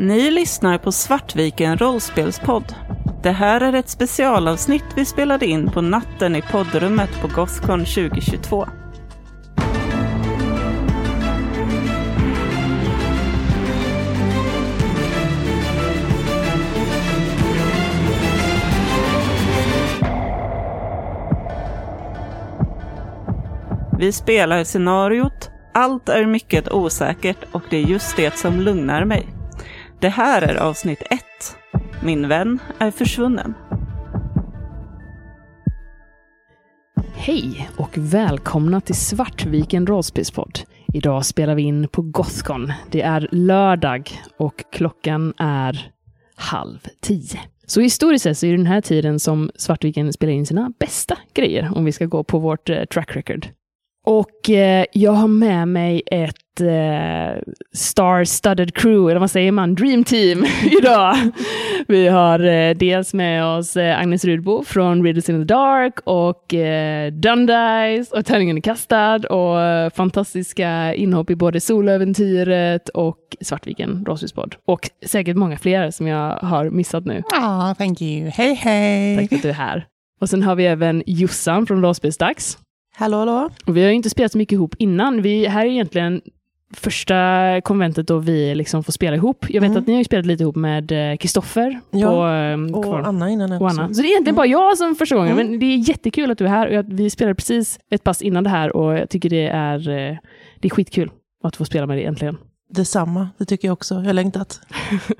Ni lyssnar på Svartviken rollspelspodd. Det här är ett specialavsnitt vi spelade in på natten i poddrummet på Gothcon 2022. Vi spelar scenariot Allt är mycket osäkert och det är just det som lugnar mig. Det här är avsnitt 1. Min vän är försvunnen. Hej och välkomna till Svartviken rollspelspodd. Idag spelar vi in på Gothcon. Det är lördag och klockan är halv tio. Så historiskt sett så är det den här tiden som Svartviken spelar in sina bästa grejer, om vi ska gå på vårt eh, track record. Och eh, jag har med mig ett eh, star-studded crew, eller vad säger man, dream team idag. Vi har eh, dels med oss eh, Agnes Rudbo från Riddles in the Dark och eh, Dundice och Tärningen är kastad och eh, fantastiska inhopp i både Soläventyret och Svartviken rollspelspodd. Och säkert många fler som jag har missat nu. Ja, thank you. Hej, hej. Tack för att du är här. Och sen har vi även Jossan från Rollspelsdags. Hallå, hallå. Och vi har inte spelat så mycket ihop innan. Vi, här är egentligen första konventet då vi liksom får spela ihop. Jag vet Mm. att ni har spelat lite ihop med Kristoffer. Ja, på, ehm, Och kvar- Anna innan och. Anna. Så det är egentligen bara jag som första gången, Mm. men det är jättekul att du är här. Och jag, vi spelade precis ett pass innan det här och jag tycker det är, eh, det är skitkul att få spela med dig äntligen. Detsamma, det tycker jag också. Jag har längtat.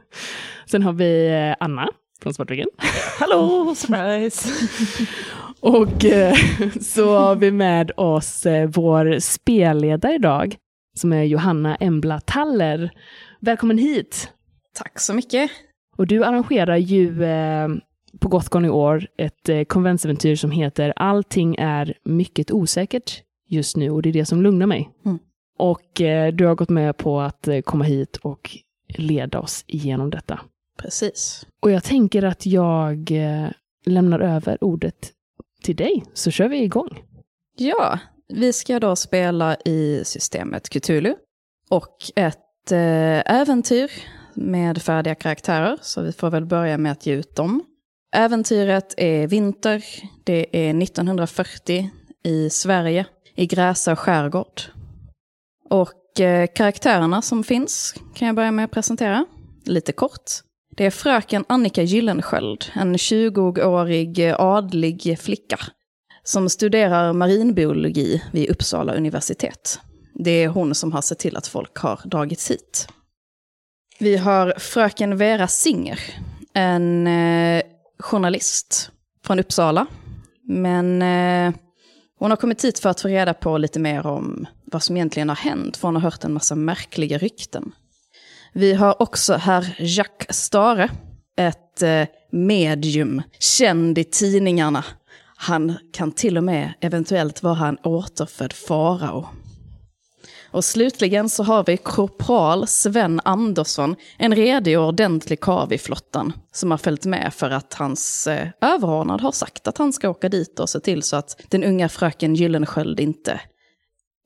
Sen har vi eh, Anna från Svartviken. Hallå, surprise. Och eh, så har vi med oss eh, vår spelledare idag, som är Johanna Embla Taller. Välkommen hit! Tack så mycket. Och du arrangerar ju eh, på Gothcon i år ett eh, konventsäventyr som heter Allting är mycket osäkert just nu och det är det som lugnar mig. Mm. Och eh, du har gått med på att eh, komma hit och leda oss igenom detta. Precis. Och jag tänker att jag eh, lämnar över ordet till dig, så kör vi igång. Ja, vi ska då spela i systemet Cthulhu och ett eh, äventyr med färdiga karaktärer, så vi får väl börja med att ge ut dem. Äventyret är vinter, det är 1940 i Sverige, i Gräsö skärgård. Och eh, karaktärerna som finns kan jag börja med att presentera, lite kort. Det är fröken Annika Gyllensköld, en 20-årig eh, adlig flicka som studerar marinbiologi vid Uppsala universitet. Det är hon som har sett till att folk har dragits hit. Vi har fröken Vera Singer, en eh, journalist från Uppsala. Men eh, hon har kommit hit för att få reda på lite mer om vad som egentligen har hänt, för hon har hört en massa märkliga rykten. Vi har också herr Jacques Stare, ett eh, medium, känd i tidningarna. Han kan till och med eventuellt vara en återfödd farao. Och slutligen så har vi korpral Sven Andersson, en redig och ordentlig karl i flottan, som har följt med för att hans eh, överordnad har sagt att han ska åka dit och se till så att den unga fröken Gyllensköld inte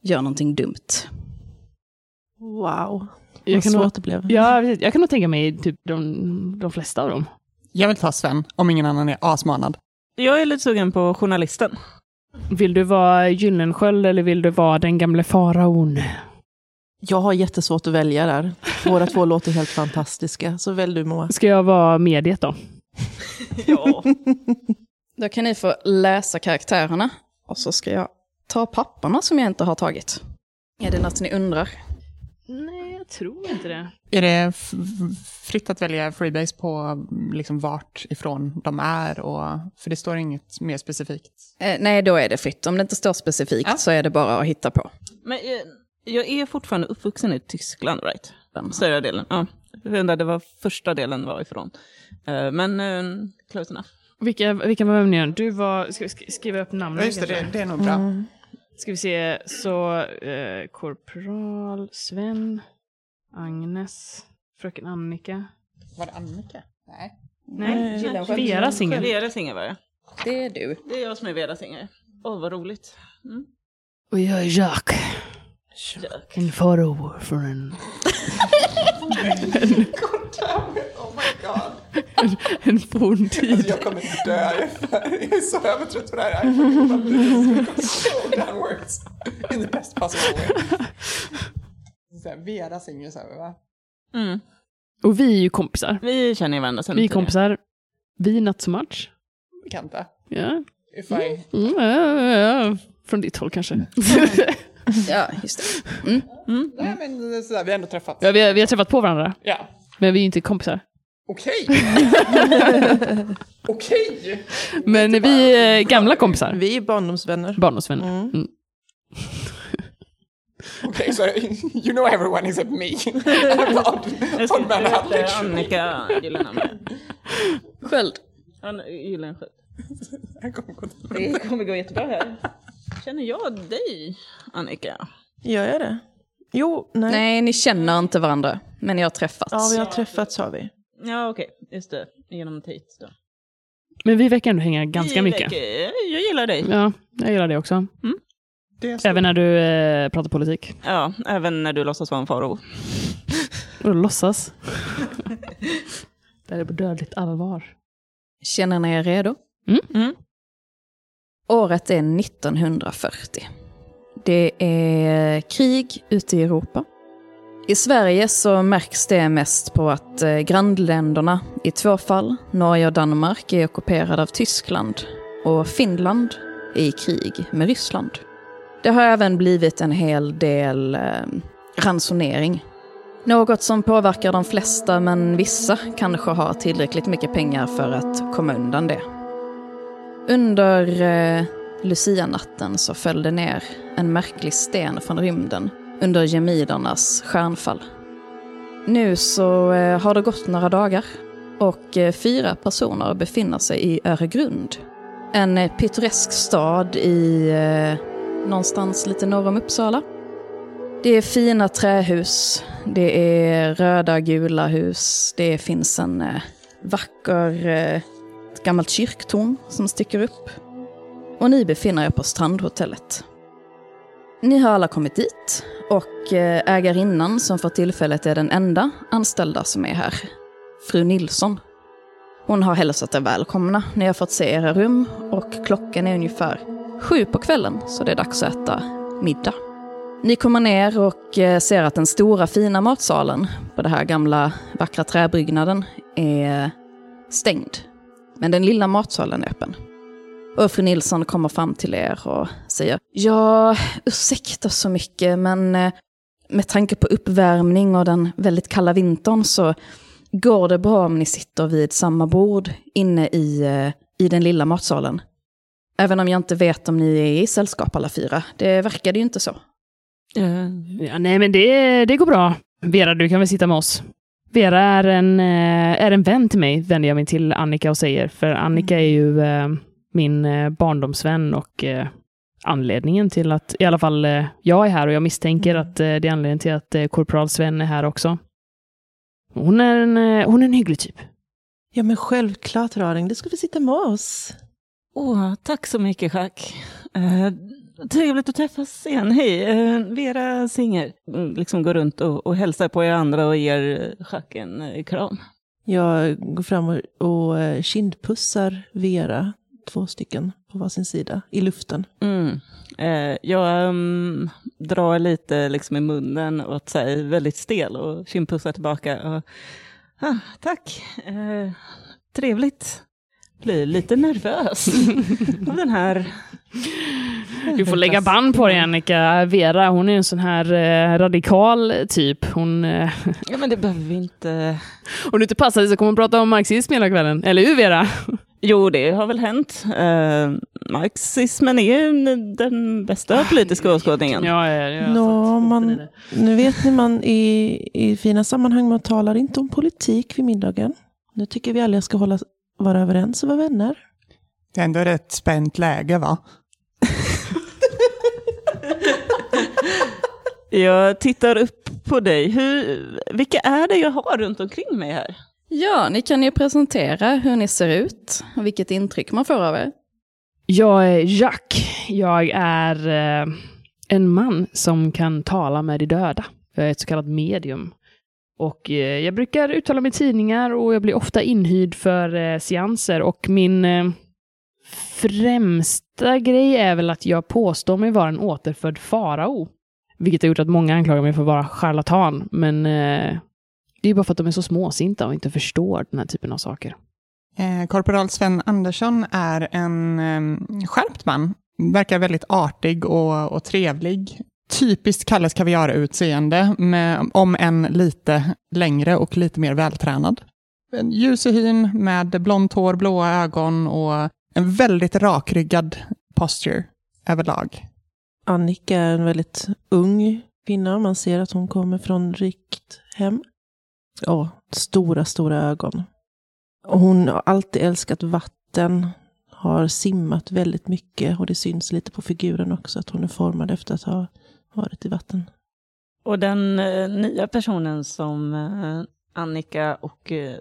gör någonting dumt. Wow, Jag vad kan, nog, svårt det blev. ja, jag kan nog tänka mig typ de, de flesta av dem. Jag vill ta Sven, om ingen annan är asmanad. Jag är lite sugen på journalisten. Vill du vara Gyllensköld eller vill du vara den gamle faraon? Jag har jättesvårt att välja där. Båda två låter helt fantastiska. Så välj du Moa. Ska jag vara mediet då? Ja. Då kan ni få läsa karaktärerna. Och så ska jag ta papperna som jag inte har tagit. Är det något ni undrar? Nej, jag tror inte det. Är det fritt att välja freebase på liksom vart ifrån de är? Och, för det står inget mer specifikt. Eh, nej, då är det fritt. Om det inte står specifikt Ja. så är det bara att hitta på. Men eh, jag är fortfarande uppvuxen i Tyskland, right? Den större delen. Ja. Jag undrade vad första delen var ifrån. Eh, men eh, close enough. Vilka, vilka var övningar? Du var, ska vi sk- skriva upp namnen? Ja, just det, det, det är nog bra. Mm. Ska vi se, så eh, korpral Sven, Agnes, fröken Annika. Var det Annika? Nej. Nej, Gyllensköld. Vera Singer. Vera Singer var det. Det är du. Det är jag som är Vera Singer. Åh, vad roligt. Mm. Och jag är Jacques. Jack. En farao från en... en forntid. Alltså jag kommer dö. Jag är- så övertrött på det här. I fucking love this. Downwards. In the best possible way. Så här, Vera sjunger så här, va? Mm. Och vi är ju kompisar. Vi känner ju varandra sen Vi är tidigare. kompisar. Vi not so much. Bekanta. Ja. If I... Mm, ja, ja, ja. Från ditt håll kanske. Ja, just det. Mm. Nej men är sådär, vi har ändå träffats. ja, vi, har, vi har träffat på varandra, Ja. men vi är inte kompisar. Okej. Okej. Men vi är gamla kompisar. Vi är barndomsvänner. Barndomsvänner. Mm. Mm. Okej, så you know everyone except me. I'm the odd, odd man out. Det är Annika Gyllenhammar. Sköld. Gyllensköld. Han Det kommer gå jättebra här. Känner jag dig, Annika? Gör jag det? Jo, nej. Nej, ni känner inte varandra, men ni har träffats. Ja, vi har träffats har vi. Ja, okej. Just det. Genom Tate då. Men vi verkar ändå hänga ganska Vi mycket. verkar- Jag gillar dig. Ja, jag gillar det också. Så. Även när du eh, pratar politik. Ja, även när du låtsas vara en faro. Och då låtsas. det är på dödligt allvar. Känner ni er redo? Mm. Året är 1940. Det är krig ute i Europa. I Sverige så märks det mest på att eh, grannländerna, i två fall, Norge och Danmark, är ockuperade av Tyskland och Finland är i krig med Ryssland. Det har även blivit en hel del eh, ransonering. Något som påverkar de flesta, men vissa kanske har tillräckligt mycket pengar för att komma undan det. Under eh, Lucia-natten så föll det ner en märklig sten från rymden under gemidernas stjärnfall. Nu så eh, har det gått några dagar och eh, fyra personer befinner sig i Öregrund. En eh, pittoresk stad i eh, någonstans lite norr om Uppsala. Det är fina trähus, det är röda gula hus, det finns en eh, vacker eh, ett gammalt kyrktorn som sticker upp. Och ni befinner er på strandhotellet. Ni har alla kommit dit och eh, ägarinnan som för tillfället är den enda anställda som är här, fru Nilsson. Hon har hälsat er välkomna. Ni har fått se era rum och klockan är ungefär sju på kvällen så det är dags att äta middag. Ni kommer ner och eh, ser att den stora fina matsalen på den här gamla vackra träbyggnaden är stängd. Men den lilla matsalen är öppen. Och fru Nilsson kommer fram till er och säger Ja, ursäkta så mycket, men eh, med tanke på uppvärmning och den väldigt kalla vintern så går det bra om ni sitter vid samma bord inne i, eh, i den lilla matsalen. Även om jag inte vet om ni är i sällskap alla fyra. Det verkar det ju inte så. Ja, nej, men det, det går bra. Vera, du kan väl sitta med oss. Vera är en, eh, är en vän till mig, vänder jag mig till Annika och säger. För Annika är ju eh, min barndomsvän och anledningen till att i alla fall jag är här och jag misstänker att eh, det är anledningen till att korporal Sven är här också. Hon är en, hon är en hygglig typ. Ja, men självklart Raring, du ska få sitta med oss. Åh, tack så mycket, Jack. Eh, trevligt att träffas igen. Hej, eh, Vera Singer. Mm, Liksom går runt och, och hälsar på er andra och ger eh, Jack en eh, kram. Jag går fram och, och eh, kindpussar Vera, två stycken på varsin sida, i luften. Mm. Eh, jag mm, drar lite liksom i munnen åt sig, väldigt stel och kindpussar tillbaka. Och, ah, tack, eh, trevligt. Blir lite nervös av den här... Du får lägga band på dig Annika. Vera, hon är en sån här eh, radikal typ. Hon, eh, Ja, men det behöver vi inte... om du inte passar dig så kommer hon prata om marxism hela kvällen. Eller hur Vera? Jo, det har väl hänt. Eh, marxismen är ju den bästa politiska åskådningen. Ja, ja, ja, Nå, man, nu vet ni man i, i fina sammanhang, man talar inte om politik vid middagen. Nu tycker vi alla ska hålla, vara överens och vara vänner. Det är ändå ett spänt läge va? Jag tittar upp på dig. Hur, vilka är det jag har runt omkring mig här? Ja, ni kan ju presentera hur ni ser ut och vilket intryck man får av er. Jag är Jack. Jag är eh, en man som kan tala med de döda. Jag är ett så kallat medium. Och eh, jag brukar uttala mig i tidningar och jag blir ofta inhyrd för eh, seanser. Och min eh, främsta grej är väl att jag påstår mig vara en återfödd farao. Vilket har gjort att många anklagar mig för att vara charlatan. Men eh, det är bara för att de är så småsinta och inte förstår den här typen av saker. Eh, Korporal Sven Andersson är en eh, skärpt man. Verkar väldigt artig och, och trevlig. Typiskt Kalles Kaviar-utseende, med- om en lite längre och lite mer vältränad. En ljus i hyn med blont hår, blåa ögon och en väldigt rakryggad posture överlag. Annika är en väldigt ung kvinna. Man ser att hon kommer från rikt hem. Ja, stora, stora ögon. Och hon har alltid älskat vatten. Har simmat väldigt mycket och det syns lite på figuren också att hon är formad efter att ha varit i vatten. Och den eh, nya personen som eh, Annika och eh,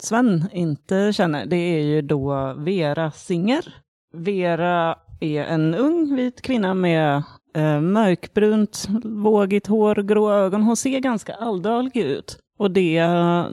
Sven inte känner, det är ju då Vera Singer. Vera är en ung vit kvinna med eh, mörkbrunt, vågigt hår, grå ögon. Hon ser ganska alldaglig ut. Och det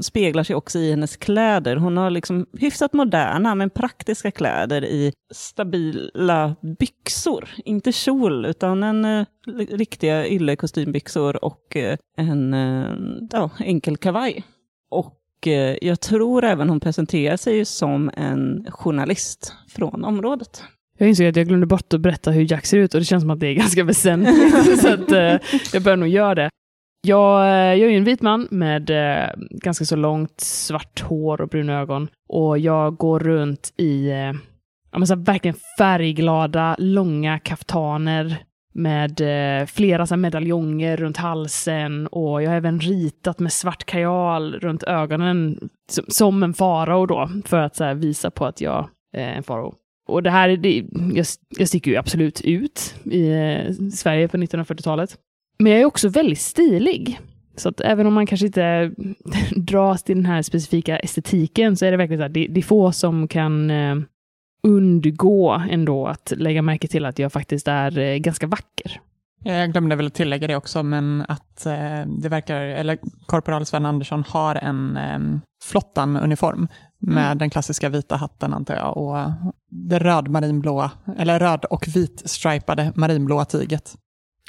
speglar sig också i hennes kläder. Hon har liksom hyfsat moderna men praktiska kläder i stabila byxor. Inte kjol, utan en eh, riktiga yllekostymbyxor och eh, en eh, ja, enkel kavaj. Och eh, jag tror även hon presenterar sig som en journalist från området. Jag insåg att jag glömde bort att berätta hur Jack ser ut och det känns som att det är ganska väsentligt. så att, eh, jag bör nog göra det. Jag, eh, jag är ju en vit man med eh, ganska så långt svart hår och bruna ögon. Och jag går runt i eh, ja, men så här, verkligen färgglada, långa kaftaner med eh, flera så här, medaljonger runt halsen och jag har även ritat med svart kajal runt ögonen som, som en farao då, för att så här, visa på att jag eh, är en farao. Och det här, det, jag, jag sticker ju absolut ut i eh, Sverige på 1940-talet. Men jag är också väldigt stilig. Så att även om man kanske inte dras till den här specifika estetiken så är det verkligen så att det, det är få som kan eh, undgå ändå att lägga märke till att jag faktiskt är eh, ganska vacker. Jag glömde väl tillägga det också, men att eh, det verkar, eller korporal Sven Andersson har en eh, flottan-uniform med den klassiska vita hatten antar jag och det röd marinblåa, eller röd och vit stripade marinblåa tyget.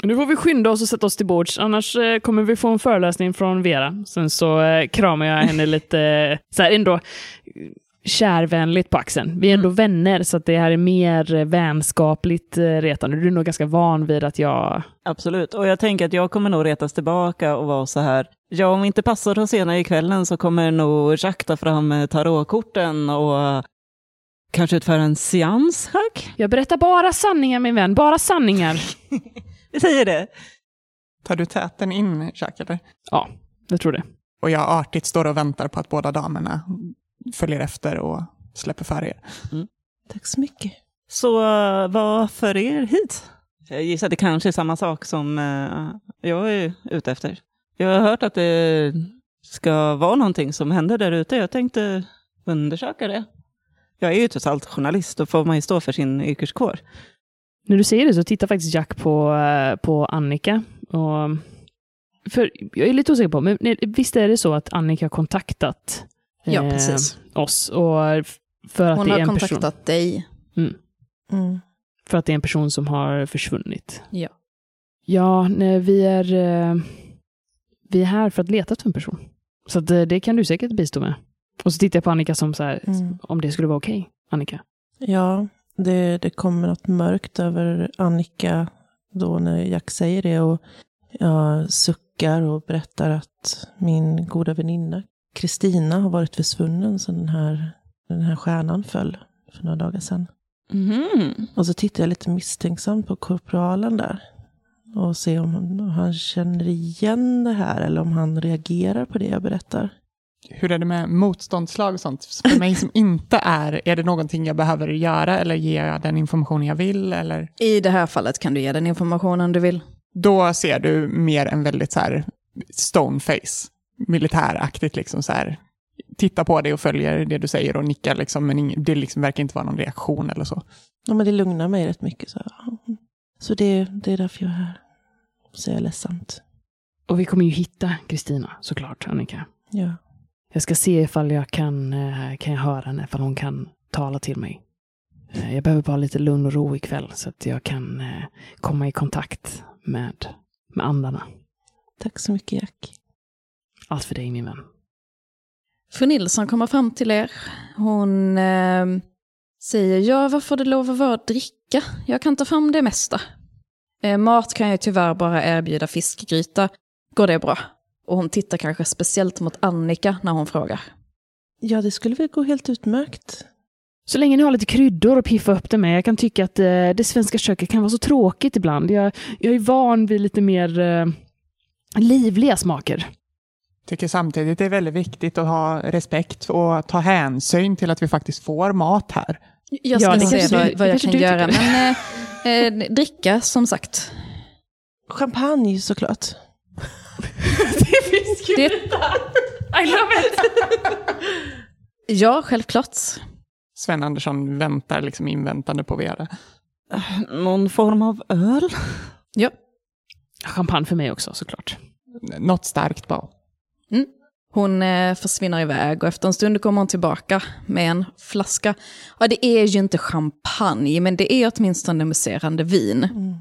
Nu får vi skynda oss och sätta oss till bords, annars eh, kommer vi få en föreläsning från Vera. Sen så eh, kramar jag henne lite, eh, så här ändå kärvänligt på axeln. Vi är ändå vänner, så att det här är mer vänskapligt retande. Du är nog ganska van vid att jag... Absolut, och jag tänker att jag kommer nog retas tillbaka och vara så här. Ja, om vi inte passar oss senare i kvällen så kommer nog Jacques ta fram tarotkorten och kanske utföra en seans, Hack? Jag berättar bara sanningar min vän, bara sanningar. Vi säger det. Tar du täten in, Jack, eller? Ja, jag tror det. Och jag artigt står och väntar på att båda damerna följer efter och släpper för er. Tack så mycket. Så eh, vad för er hit? Jag gissar att det kanske är samma sak som eh, jag är ute efter. Jag har hört att det ska vara någonting som händer där ute. Jag tänkte undersöka det. Jag är ju trots allt journalist, då får man ju stå för sin yrkeskår. När du säger det så tittar faktiskt Jack på, eh, på Annika. Och, för jag är lite osäker på, men visst är det så att Annika har kontaktat Ja, eh, precis. oss? Och för att Hon det är har en kontaktat person, dig. Mm. för att det är en person som har försvunnit. Ja. Ja, nej, vi är, eh, vi är här för att leta efter en person. Så att, eh, det kan du säkert bistå med. Och så tittar jag på Annika som så här, Mm. om det skulle vara okej, Annika. Ja, det, det kommer något mörkt över Annika då när Jack säger det. Och jag suckar och berättar att min goda väninna Kristina har varit försvunnen sedan den här, den här stjärnan föll för några dagar sedan. Mhm. Och så tittar jag lite misstänksamt på korporalen där. Och ser om han, om han känner igen det här eller om han reagerar på det jag berättar. Hur är det med motståndslag och sånt? För mig som inte är, är det någonting jag behöver göra eller ger jag den information jag vill? Eller? I det här fallet kan du ge den informationen du vill. Då ser du mer en väldigt så här stoneface, militäraktigt liksom så här. Titta på det och följer det du säger och nickar liksom, men det liksom verkar inte vara någon reaktion eller så. Ja, men det lugnar mig rätt mycket. Så, så det, det är därför jag är här. Säger jag ledsamt. Och vi kommer ju hitta Kristina, såklart, Annika. Ja. Jag ska se ifall jag kan, eh, kan jag höra henne, ifall hon kan tala till mig. Eh, Jag behöver bara lite lugn och ro ikväll så att jag kan eh, komma i kontakt med, med andarna. Tack så mycket Jack. Allt för dig, min vän. Fru Nilsson kommer fram till er. Hon eh, säger, ja vad får det lov att vara att dricka? Jag kan ta fram det mesta. Eh, mat kan jag tyvärr bara erbjuda fiskgryta. Går det bra? Och hon tittar kanske speciellt mot Annika när hon frågar. Ja, det skulle väl gå helt utmärkt. Så länge ni har lite kryddor att piffa upp det med. Jag kan tycka att eh, det svenska köket kan vara så tråkigt ibland. Jag, jag är van vid lite mer eh, livliga smaker. Tycker samtidigt det är väldigt viktigt att ha respekt och ta hänsyn till att vi faktiskt får mat här. Jag Ja, ska det se vad, du- vad det jag kan göra. Men eh, eh, dricka som sagt. Champagne såklart. Det, I love it! ja, självklart. Sven Andersson väntar liksom inväntande på Vera. Någon form av öl? Ja. Champagne för mig också, såklart. Något starkt bara. Hon eh, försvinner iväg och efter en stund kommer hon tillbaka med en flaska. Ja, det är ju inte champagne, men det är åtminstone muserande vin. Mm.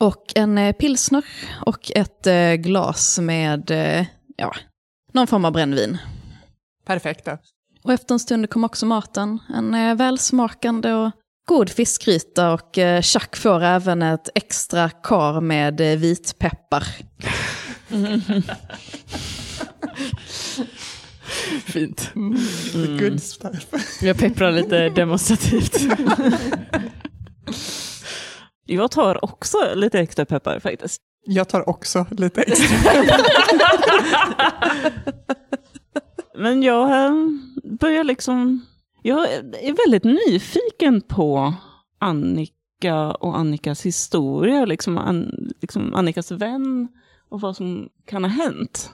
Och en eh, pilsner och ett eh, glas med, eh, ja, någon form av brännvin. Perfekt. Och efter en stund kom också maten. En välsmakande och god fiskgryta och Chuck får även ett extra kar med vitpeppar. Fint. The good stuff. Jag pepprar lite demonstrativt. Jag tar också lite extra peppar faktiskt. Jag tar också lite extra. Men jag eh, börjar liksom... Jag är väldigt nyfiken på Annika och Annikas historia. Liksom, An, liksom Annikas vän och vad som kan ha hänt.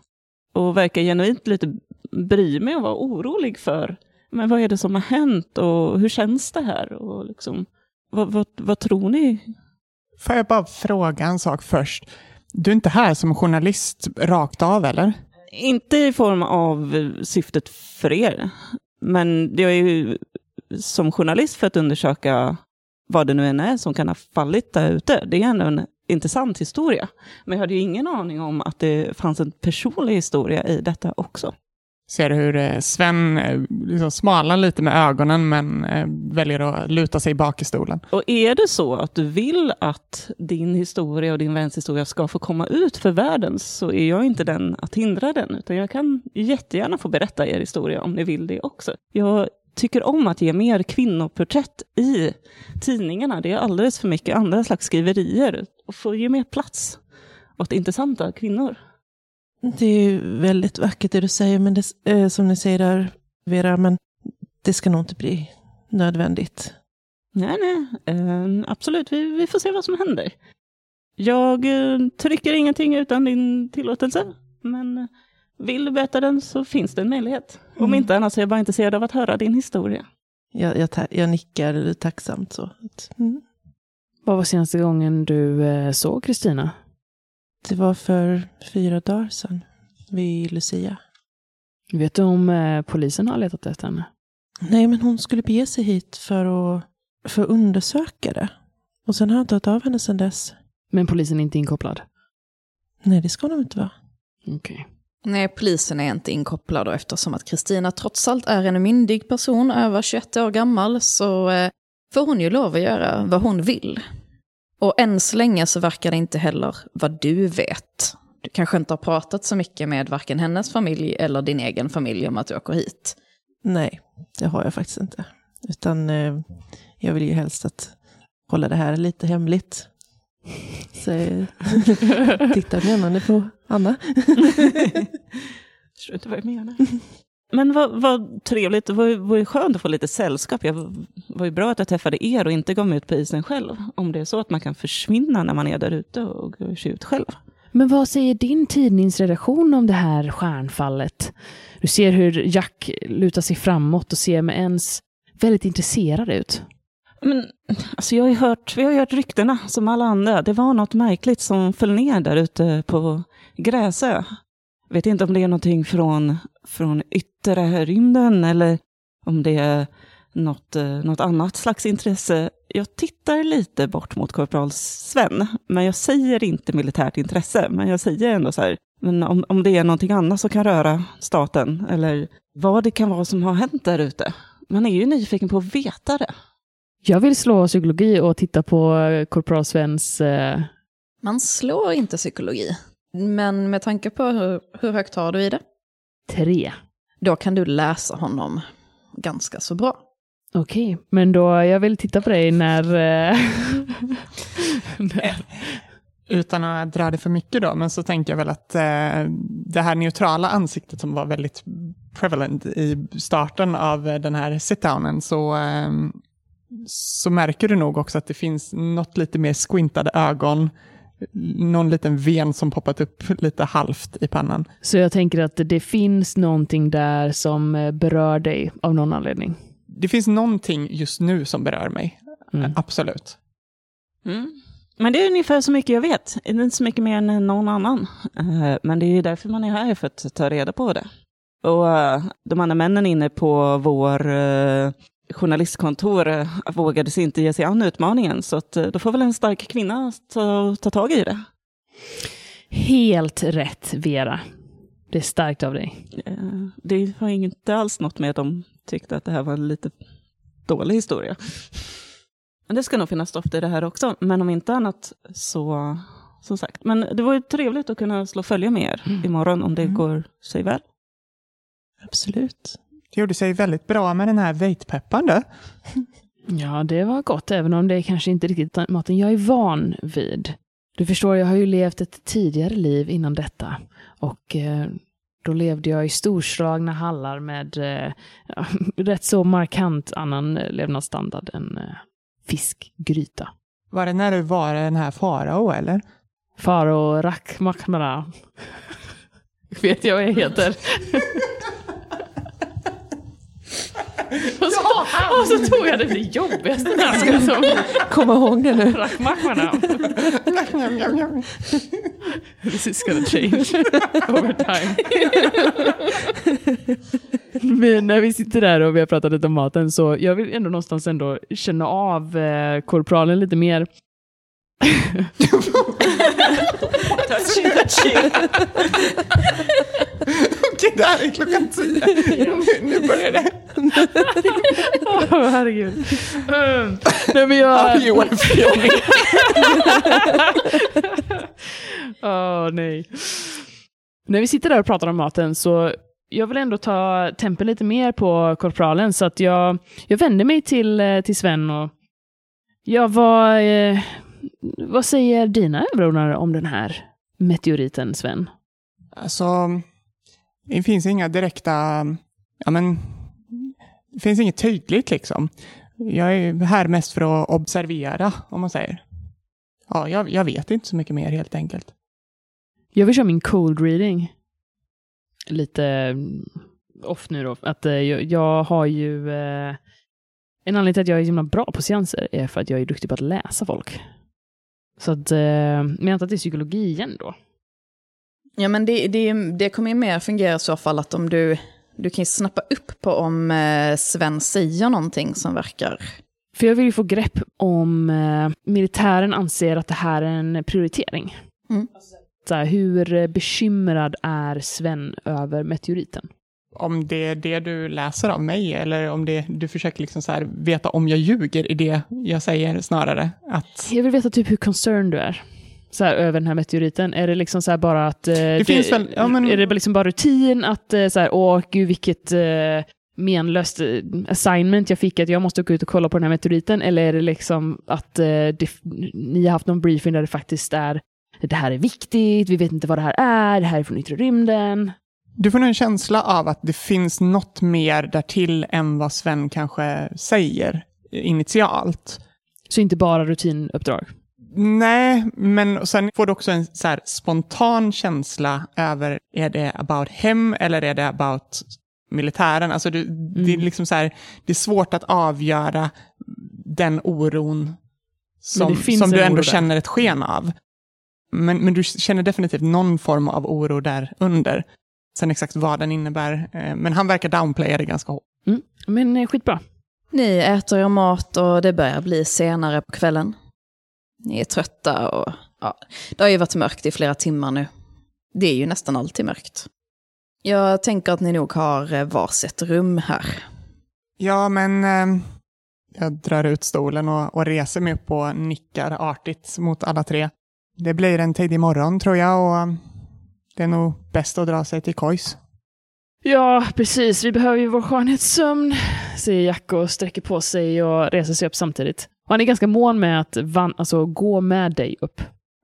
Och verkar genuint lite bry mig och vara orolig för men vad är det som har hänt och hur känns det här? Och liksom, vad, vad, vad tror ni? Får jag bara fråga en sak först? Du är inte här som journalist rakt av, eller? Inte i form av syftet för er, men jag är ju som journalist för att undersöka vad det nu än är som kan ha fallit där ute. Det är ändå en intressant historia. Men jag hade ju ingen aning om att det fanns en personlig historia i detta också. Ser hur eh, Sven eh, liksom smalar lite med ögonen men eh, väljer att luta sig bak i stolen. Och är det så att du vill att din historia och din väns historia ska få komma ut för världen så är jag inte den att hindra den, utan jag kan jättegärna få berätta er historia om ni vill det också. Jag tycker om att ge mer kvinnoporträtt i tidningarna. Det är alldeles för mycket andra slags skriverier och få ge mer plats åt intressanta kvinnor. Det är ju väldigt vackert det du säger, men det, eh, som ni säger där, Vera, men det ska nog inte bli nödvändigt. Nej, nej, eh, absolut. Vi, vi får se vad som händer. Jag eh, trycker ingenting utan din tillåtelse, men eh, vill du berätta den så finns det en möjlighet. Om Mm. inte annars är jag bara intresserad av att höra din historia. Jag, jag, jag nickar tacksamt så. Mm. Vad var senaste gången du eh, såg Kristina? Det var för fyra dagar sedan, vid Lucia. Vet du om eh, polisen har letat efter henne? Nej, men hon skulle bege sig hit för att, för att undersöka det. Och sen har jag inte hört av henne sedan dess. Men polisen är inte inkopplad? Nej, det ska hon inte vara. Okej. Nej, polisen är inte inkopplad och eftersom att Kristina trots allt är en myndig person, över 21 år gammal, så eh, får hon ju lov att göra vad hon vill. Och än så länge så verkar det inte heller vad du vet. Du kanske inte har pratat så mycket med varken hennes familj eller din egen familj om att du åker hit. Nej, det har jag faktiskt inte. Utan eh, jag vill ju helst att hålla det här lite hemligt. Så jag tittar menande på Anna. Förstår inte vad jag menar. Men vad, vad trevligt, det var, var skönt att få lite sällskap. Jag var, ju bra att jag träffade er och inte gav mig ut på isen själv. Om det är så att man kan försvinna när man är där ute och går ut själv. Men vad säger din tidningsredaktion om det här stjärnfallet? Du ser hur Jack lutar sig framåt och ser med ens väldigt intresserad ut. Men alltså jag har hört, vi har ju hört ryktena som alla andra. Det var något märkligt som föll ner där ute på Gräsö. Vet inte om det är någonting från, från yttre rymden eller om det är något, eh, något annat slags intresse. Jag tittar lite bort mot korpral Sven, men jag säger inte militärt intresse. Men jag säger ändå så här, men om, om det är någonting annat som kan röra staten, eller vad det kan vara som har hänt där ute. Man är ju nyfiken på att veta det. Jag vill slå psykologi och titta på eh, korpral Svens... Eh... Man slår inte psykologi. Men med tanke på hur, hur högt har du i det? Tre. Då kan du läsa honom ganska så bra. Okej, men då jag vill titta på dig när... Eh... när... Utan att dra det för mycket då, men så tänker jag väl att eh, det här neutrala ansiktet som var väldigt prevalent i starten av den här sit-downen, så, eh, så märker du nog också att det finns något lite mer squintade ögon, någon liten ven som poppat upp lite halvt i pannan. Så jag tänker att det finns någonting där som eh, berör dig av någon anledning? Det finns någonting just nu som berör mig, mm. absolut. Mm. Men det är ungefär så mycket jag vet. Det är inte så mycket mer än någon annan. Eh, men det är ju därför man är här, för att ta reda på det. Och eh, de andra männen inne på vår journalistkontor vågade sig inte ge sig an utmaningen. Så att då får väl en stark kvinna ta, ta tag i det. Helt rätt, Vera. Det är starkt av dig. Det har inte alls något med att de tyckte att det här var en lite dålig historia. Men det ska nog finnas stoff i det här också, men om inte annat så som sagt. Men det var ju trevligt att kunna slå följe med er mm. imorgon om det mm. går sig väl. Absolut. Det gjorde sig väldigt bra med den här vejtpepparn Ja, det var gott, även om det kanske inte riktigt maten jag är van vid. Du förstår, jag har ju levt ett tidigare liv innan detta. Och eh, då levde jag i storslagna hallar med eh, rätt så markant annan levnadsstandard än eh, fiskgryta. Var det när du var den här farao eller? Farao Rachmachmara. Vet jag vad jag heter. Och, så, och så tog jag det, det jobbigaste. Ska som, komma ihåg det nu. Rachmachmara. This is gonna change over time. Men när vi sitter där och vi har pratat lite om maten så jag vill ändå någonstans ändå känna av eh, korpralen lite mer. touching, touching. Okej, det här är klockan tio. Nu, nu börjar det. Åh, oh, herregud. Um, nej, men jag... How you? Åh, oh, nej. När vi sitter där och pratar om maten så jag vill ändå ta tempen lite mer på korpralen så att jag, jag vänder mig till, eh, till Sven och ja, vad, eh, vad säger dina överordnade om den här meteoriten, Sven? Alltså, det finns inga direkta, ja men, det finns inget tydligt liksom. Jag är här mest för att observera, om man säger. Ja, jag, jag vet inte så mycket mer helt enkelt. Jag vill köra min cold reading lite mm, off nu då. Att eh, jag, jag, har ju... Eh, en anledning till att jag är så himla bra på seanser är för att jag är duktig på att läsa folk. Så att, eh, men jag antar att det är psykologi igen då. Ja, men det, det, det kommer ju mer fungera i så fall att om du, du kan snappa upp på om eh, Sven säger någonting som verkar... För jag vill ju få grepp om eh, militären anser att det här är en prioritering. Mm så här, hur bekymrad är Sven över meteoriten? Om det är det du läser av mig eller om det, du försöker liksom så här, veta om jag ljuger i det jag säger snarare. Att... Jag vill veta typ hur concerned du är så här, över den här meteoriten? Är det liksom så bara att... Eh, det, det väl, ja, men... Är det liksom bara rutin att eh, så här, åh gud vilket eh, menlöst eh, assignment jag fick att jag måste gå ut och kolla på den här meteoriten? Eller är det liksom att det, ni har haft någon briefing där det faktiskt är det här är viktigt, vi vet inte vad det här är, det här är från yttre rymden. Du får nog en känsla av att det finns något mer därtill än vad Sven kanske säger initialt. Så inte bara rutinuppdrag? Nej, men sen får du också en så spontan känsla över, är det about him eller är det about militären? Alltså du, mm. det, är mm. liksom så här, det är svårt att avgöra den oron som, som du ändå känner ett sken av. Men, men du känner definitivt någon form av oro där under. Sen exakt vad den innebär. Eh, men han verkar downplaya det ganska hårt. Mm. Men eh, skitbra. Ni äter er mat och det börjar bli senare på kvällen. Ni är trötta och ja, det har ju varit mörkt i flera timmar nu. Det är ju nästan alltid mörkt. Jag tänker att ni nog har eh, varsitt rum här. Ja, men eh, jag drar ut stolen och, och reser mig upp och nickar artigt mot alla tre. Det blir en tidig morgon tror jag och eh, det är nog bäst att dra sig till kojs. Ja, precis. Vi behöver ju vår skönhetssömn, säger Jack och sträcker på sig och reser sig upp samtidigt. Och han är ganska mån med att van, alltså, gå med dig upp.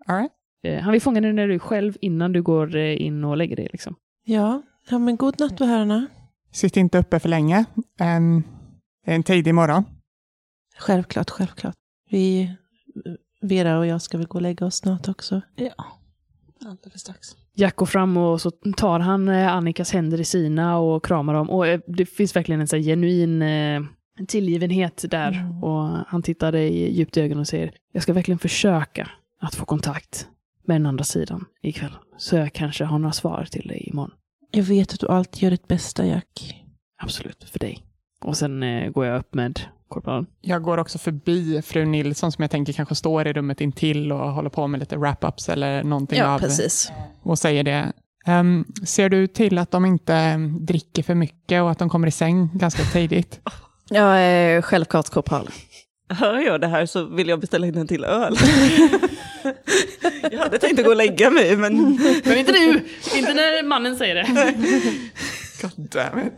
All right. Eh, han vill fånga dig när du är själv innan du går eh, in och lägger dig. Liksom. Ja, ja men god natt med herrarna. Sitt inte uppe för länge. En, en tidig morgon. Självklart, självklart. Vi, Vera och jag ska väl gå och lägga oss snart också. Ja, alldeles strax. Jack går fram och så tar han eh, Annikas händer i sina och kramar dem. Och det finns verkligen en så genuin eh, tillgivenhet där. Mm. Och han tittar dig djupt i ögonen och säger, jag ska verkligen försöka att få kontakt med den andra sidan ikväll. Så jag kanske har några svar till dig imorgon. Jag vet att du alltid gör ditt bästa, Jack. Absolut, för dig. Och sen eh, går jag upp med korpralen. Jag går också förbi fru Nilsson som jag tänker kanske står i rummet intill och håller på med lite wrap-ups eller någonting Ja, av precis. och säger det. Ehm, ser du till att de inte ehm, dricker för mycket och att de kommer i säng ganska tidigt? Jag är självklart korpral. Hör jag det här så vill jag beställa in en till öl. jag hade tänkt att gå och lägga mig, men... Men inte nu! inte när mannen säger det. God damn it.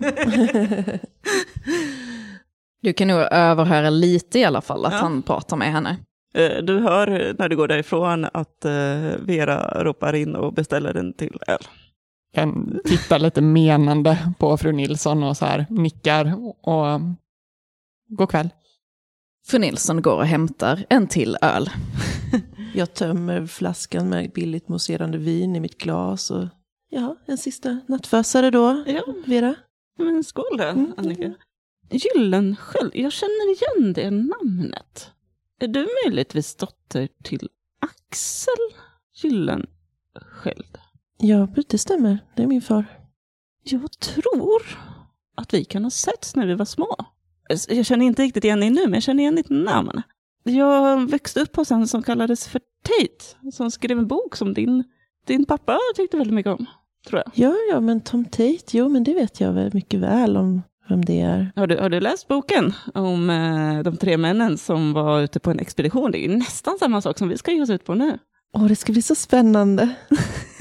Du kan nog överhöra lite i alla fall att Ja. han pratar med henne. Eh, Du hör när du går därifrån att eh, Vera ropar in och beställer en till öl. Jag tittar lite menande på fru Nilsson och så här nickar och god kväll. Fru Nilsson går och hämtar en till öl. Jag tömmer flaskan med billigt mousserande vin i mitt glas och ja, en sista nattfösare då, Ja, Vera. men skål då, Mm. Annika. Gyllensköld, jag känner igen det namnet. Är du möjligtvis dotter till Axel Gyllensköld? Ja, det stämmer. Det är min far. Jag tror att vi kan ha setts när vi var små. Jag känner inte riktigt igen dig nu, men jag känner igen ditt namn. Jag växte upp hos en som kallades för Tate, som skrev en bok som din, din pappa tyckte väldigt mycket om, tror jag. Ja, ja, men Tom Tate, jo, men det vet jag väl mycket väl om vem det är. Har du, har du läst boken om eh, de tre männen som var ute på en expedition? Det är ju nästan samma sak som vi ska ge oss ut på nu. Åh, det ska bli så spännande.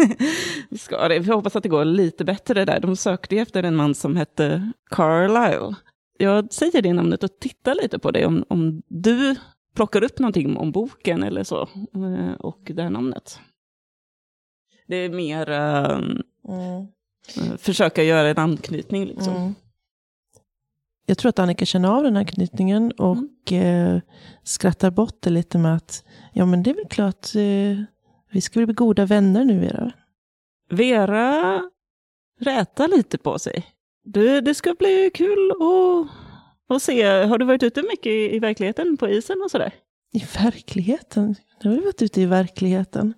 vi ska det. Vi hoppas att det går lite bättre där. De sökte ju efter en man som hette Carlisle. Jag säger det namnet och tittar lite på det om, om du plockar upp någonting om boken eller så. eh, Och det här namnet. Det är mer eh, eh, försöka göra en anknytning liksom. Mm. Jag tror att Annika känner av den här knytningen och eh, skrattar bort det lite med att ja, men det är väl klart, eh, vi ska väl bli goda vänner nu, Vera. Vera rätar lite på sig. Du, det ska bli kul att, att se. Har du varit ute mycket i, i verkligheten på isen och sådär? I verkligheten? Du har varit ute i verkligheten?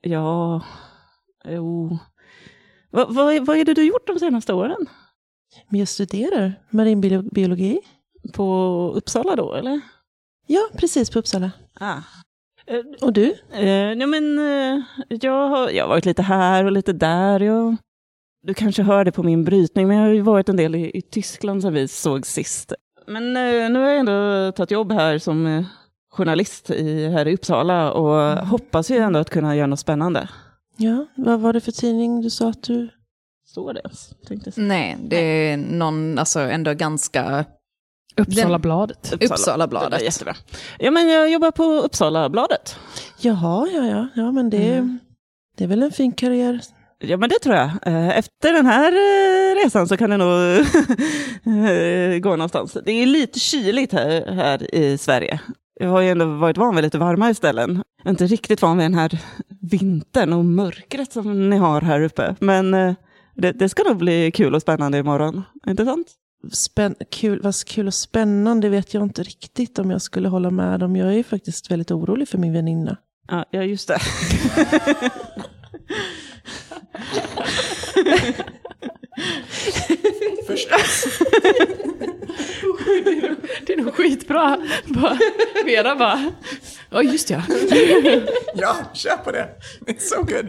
Ja, jo. Va, vad, vad är det du gjort de senaste åren? Men jag studerar marinbiologi. På Uppsala då, eller? Ja, precis på Uppsala. Ah. Och du? eh, ja, men, eh, jag, har, jag har varit lite här och lite där. Jag, du kanske hör det på min brytning, men jag har ju varit en del i, i Tyskland som vi såg sist. Men eh, nu har jag ändå tagit jobb här som eh, journalist i, här i Uppsala och hoppas ju ändå att kunna göra något spännande. Ja, vad var det för tidning du sa att du... Står det ens? Nej, det är någon, alltså ändå ganska Uppsalabladet. Uppsalabladet. Jättebra. Ja, men jag jobbar på Uppsalabladet. Jaha, ja, ja, ja, men det, Mm. det är väl en fin karriär. Ja, men det tror jag. Eh, Efter den här eh, resan så kan det nog eh, gå någonstans. Det är lite kyligt här, här i Sverige. Jag har ju ändå varit van vid lite varmare ställen. Jag är inte riktigt van vid den här vintern och mörkret som ni har här uppe. Men det, det ska nog bli kul och spännande imorgon. Inte sant? Spänn, kul, vad kul och spännande vet jag inte riktigt om jag skulle hålla med om. Jag är ju faktiskt väldigt orolig för min väninna. Ja just det. Förstås. Det är nog skitbra. Bara, Vera bara, ja just ja. Ja, kör på det. It's so good.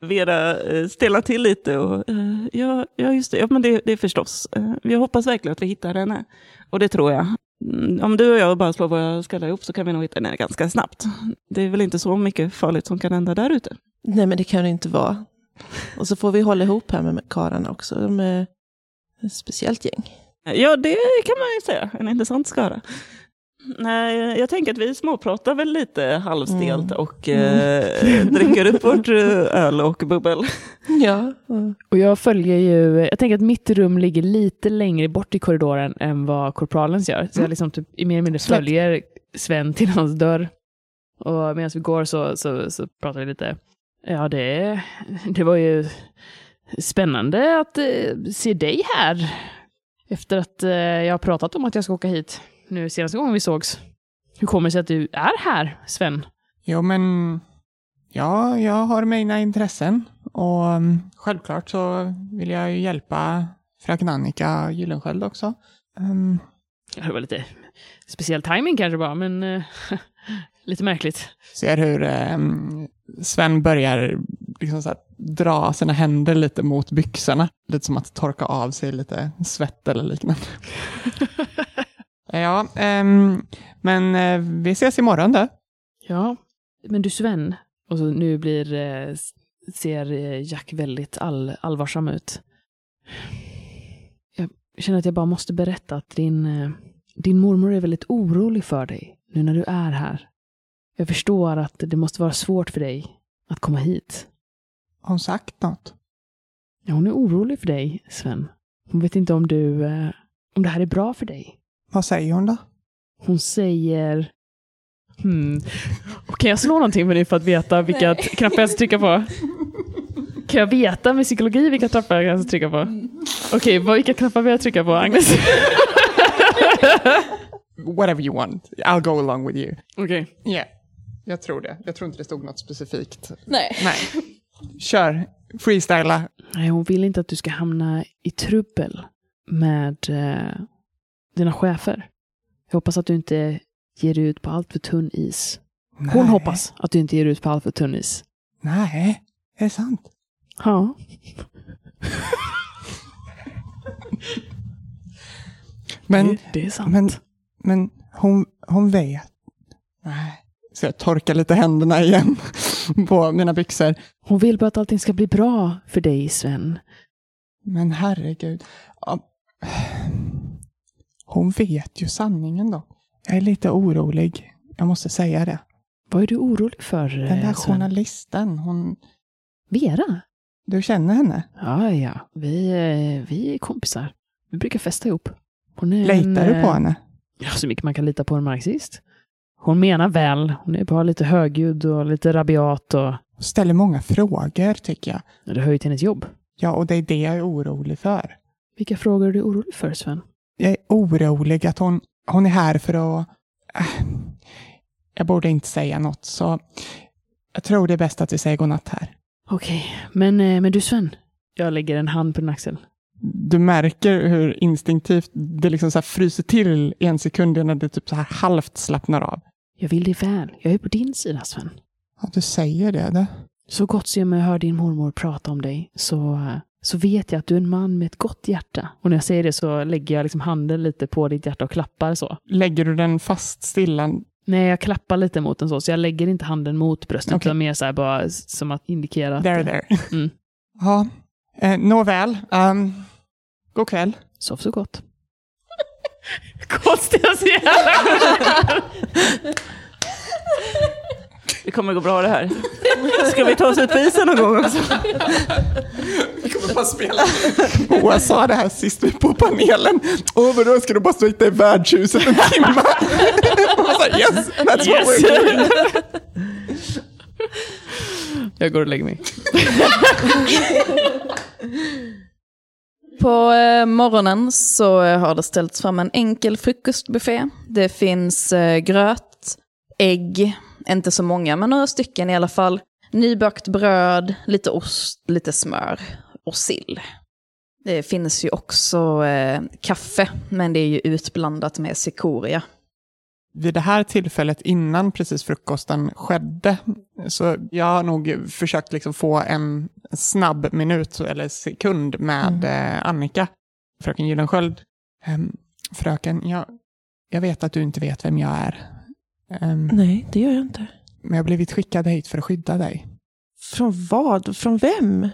Vera eh, stelnar till lite och eh, ja, ja, just det. Ja, men det, det är förstås. Eh, jag hoppas verkligen att vi hittar henne. Och det tror jag. Mm, Om du och jag bara slår våra skallar ihop så kan vi nog hitta henne ganska snabbt. Det är väl inte så mycket farligt som kan hända där ute. Nej, men det kan det inte vara. Och så får vi hålla ihop här med karlarna också. De är ett speciellt gäng. Ja, det kan man ju säga. En intressant skara. Nej, jag tänker att vi småpratar väl lite halvstelt Mm. och eh, dricker upp vårt eh, öl och bubbel. Ja. mm. Och jag följer ju, jag tänker att mitt rum ligger lite längre bort i korridoren än vad korpralens gör. Så jag liksom typ i mer eller mindre följer Sven till hans dörr. Och medan vi går så, så, så pratar vi lite. Ja, det, det var ju spännande att eh, se dig här. Efter att eh, jag har pratat om att jag ska åka hit nu senaste gången vi sågs. Hur kommer det sig att du är här, Sven? Jo, men ja, jag har mina intressen och um, självklart så vill jag ju hjälpa fröken Annika Gyllensköld också. Um, Det var lite speciell timing kanske bara, men eh, lite märkligt. ser hur um, Sven börjar liksom så här, dra sina händer lite mot byxorna. Lite som att torka av sig lite svett eller liknande. ja, ehm, men eh, vi ses imorgon då. Ja, men du Sven, och så nu blir, s- ser eh, Jack väldigt all, allvarsam ut. Jag känner att jag bara måste berätta att din, eh, din mormor är väldigt orolig för dig nu när du är här. Jag förstår att det måste vara svårt för dig att komma hit. Har hon sagt något? Ja, hon är orolig för dig, Sven. Hon vet inte om du, om det här är bra för dig. Vad säger hon då? Hon säger... Hmm. Och Kan jag slå någonting med dig för att veta vilka knappar jag ska trycka på? Kan jag veta med psykologi vilka knappar jag ska trycka på? Okej, vad vilka knappar vill jag trycka på, Agnes? Whatever you want. I'll go along with you. Okej. Yeah, jag tror det. Jag tror inte det stod något specifikt. Nej. Nej. Kör, freestyla. Nej, hon vill inte att du ska hamna i trubbel med eh, dina chefer. Jag hoppas att du inte ger ut på allt för tunn is. Hon Nej. hoppas att du inte ger ut på allt för tunn is. Nej, är det sant? Ja. Men, det, det är sant. men, men hon, hon vet. Nej. Så jag torkar lite händerna igen på mina byxor. Hon vill bara att allting ska bli bra för dig, Sven. Men herregud. Ja. Hon vet ju sanningen då. Jag är lite orolig. Jag måste säga det. Vad är du orolig för, Den eh, där Sven? journalisten, hon... Vera? Du känner henne? Ja, ja. Vi, eh, vi är kompisar. Vi brukar festa ihop. Hon är Litar en, du på eh, henne? Ja, så mycket man kan lita på en marxist. Hon menar väl. Hon är bara lite högljudd och lite rabiat och Hon ställer många frågor tycker jag. Ja, det hör ju till hennes jobb. Ja, och det är det jag är orolig för. Vilka frågor är du orolig för, Sven? Jag är orolig att hon, hon är här för att... Äh, jag borde inte säga något, så jag tror det är bäst att vi säger godnatt här. Okej, men, eh, men du Sven. Jag lägger en hand på din axel. Du märker hur instinktivt det liksom så här fryser till en sekund när det typ så här halvt slappnar av. Jag vill dig väl. Jag är på din sida, Sven. Ja, du säger det. det. Så gott som jag hör din mormor prata om dig så, eh, så vet jag att du är en man med ett gott hjärta. Och när jag säger det så lägger jag liksom handen lite på ditt hjärta och klappar så. Lägger du den fast stilla? Nej, jag klappar lite mot den så, så jag lägger inte handen mot bröstet, Okej. utan mer så här bara som att indikera att... There, eh, there. Mm. Ja, eh, nåväl. Um, god kväll. Sov så gott. Konstigaste jävla... Det kommer gå bra det här. Ska vi ta oss ut på isen någon gång också? Vi kommer bara spela. Moa sa det här sist vi på panelen. Åh, vadå, ska du bara ute i värdshuset en timme? Sa, yes, that's what Yes. we're doing. Jag går och lägger mig. På eh, morgonen så eh, har det ställts fram en enkel frukostbuffé. Det finns eh, gröt, ägg, inte så många, men några stycken i alla fall. Nybakt bröd, lite ost, lite smör och sill. Det finns ju också eh, kaffe, men det är ju utblandat med cikoria. vid det här tillfället innan precis frukosten skedde, så jag har nog försökt liksom få en snabb minut eller sekund med eh, Annika, fröken Gyllensköld. Ehm, fröken, jag, jag vet att du inte vet vem jag är, Ehm, Nej, det gör jag inte. men jag har blivit skickad hit för att skydda dig. Från vad? Från vem?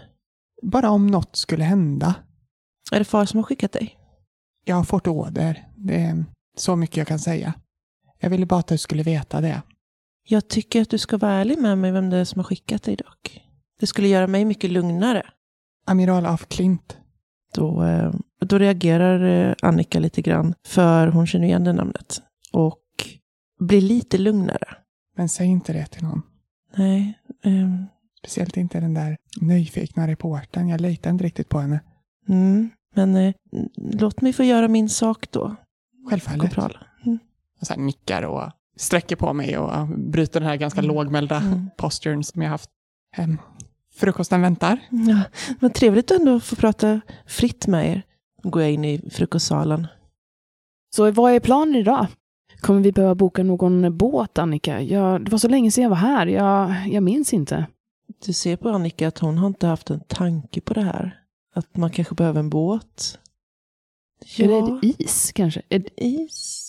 Bara om något skulle hända. Är det far som har skickat dig? Jag har fått order. Det är så mycket jag kan säga. Jag ville bara att du skulle veta det. Jag tycker att du ska vara ärlig med mig vem det är som har skickat dig dock. Det skulle göra mig mycket lugnare. Amiral af Klint. Då, eh, då reagerar eh, Annika lite grann, för hon känner igen det namnet. Och blir lite lugnare. Men säg inte det till någon. Nej, ehm, Speciellt inte den där nyfikna reportern. Jag litar inte riktigt på henne. mm, men eh, låt mig få göra min sak då, Självfallet. Mm. Jag så här nickar och sträcker på mig och bryter den här ganska Mm. lågmälda Mm. posturen som jag haft. Ehm, frukosten väntar. Ja, men trevligt ändå att få prata fritt med er. Då går jag in i frukostsalen. Så vad är planen idag? Kommer vi behöva boka någon båt, Annika? Jag, det var så länge sedan jag var här. Jag, jag minns inte. Du ser på Annika att hon har inte haft en tanke på det här. Att man kanske behöver en båt. Är det is, kanske? Är, is?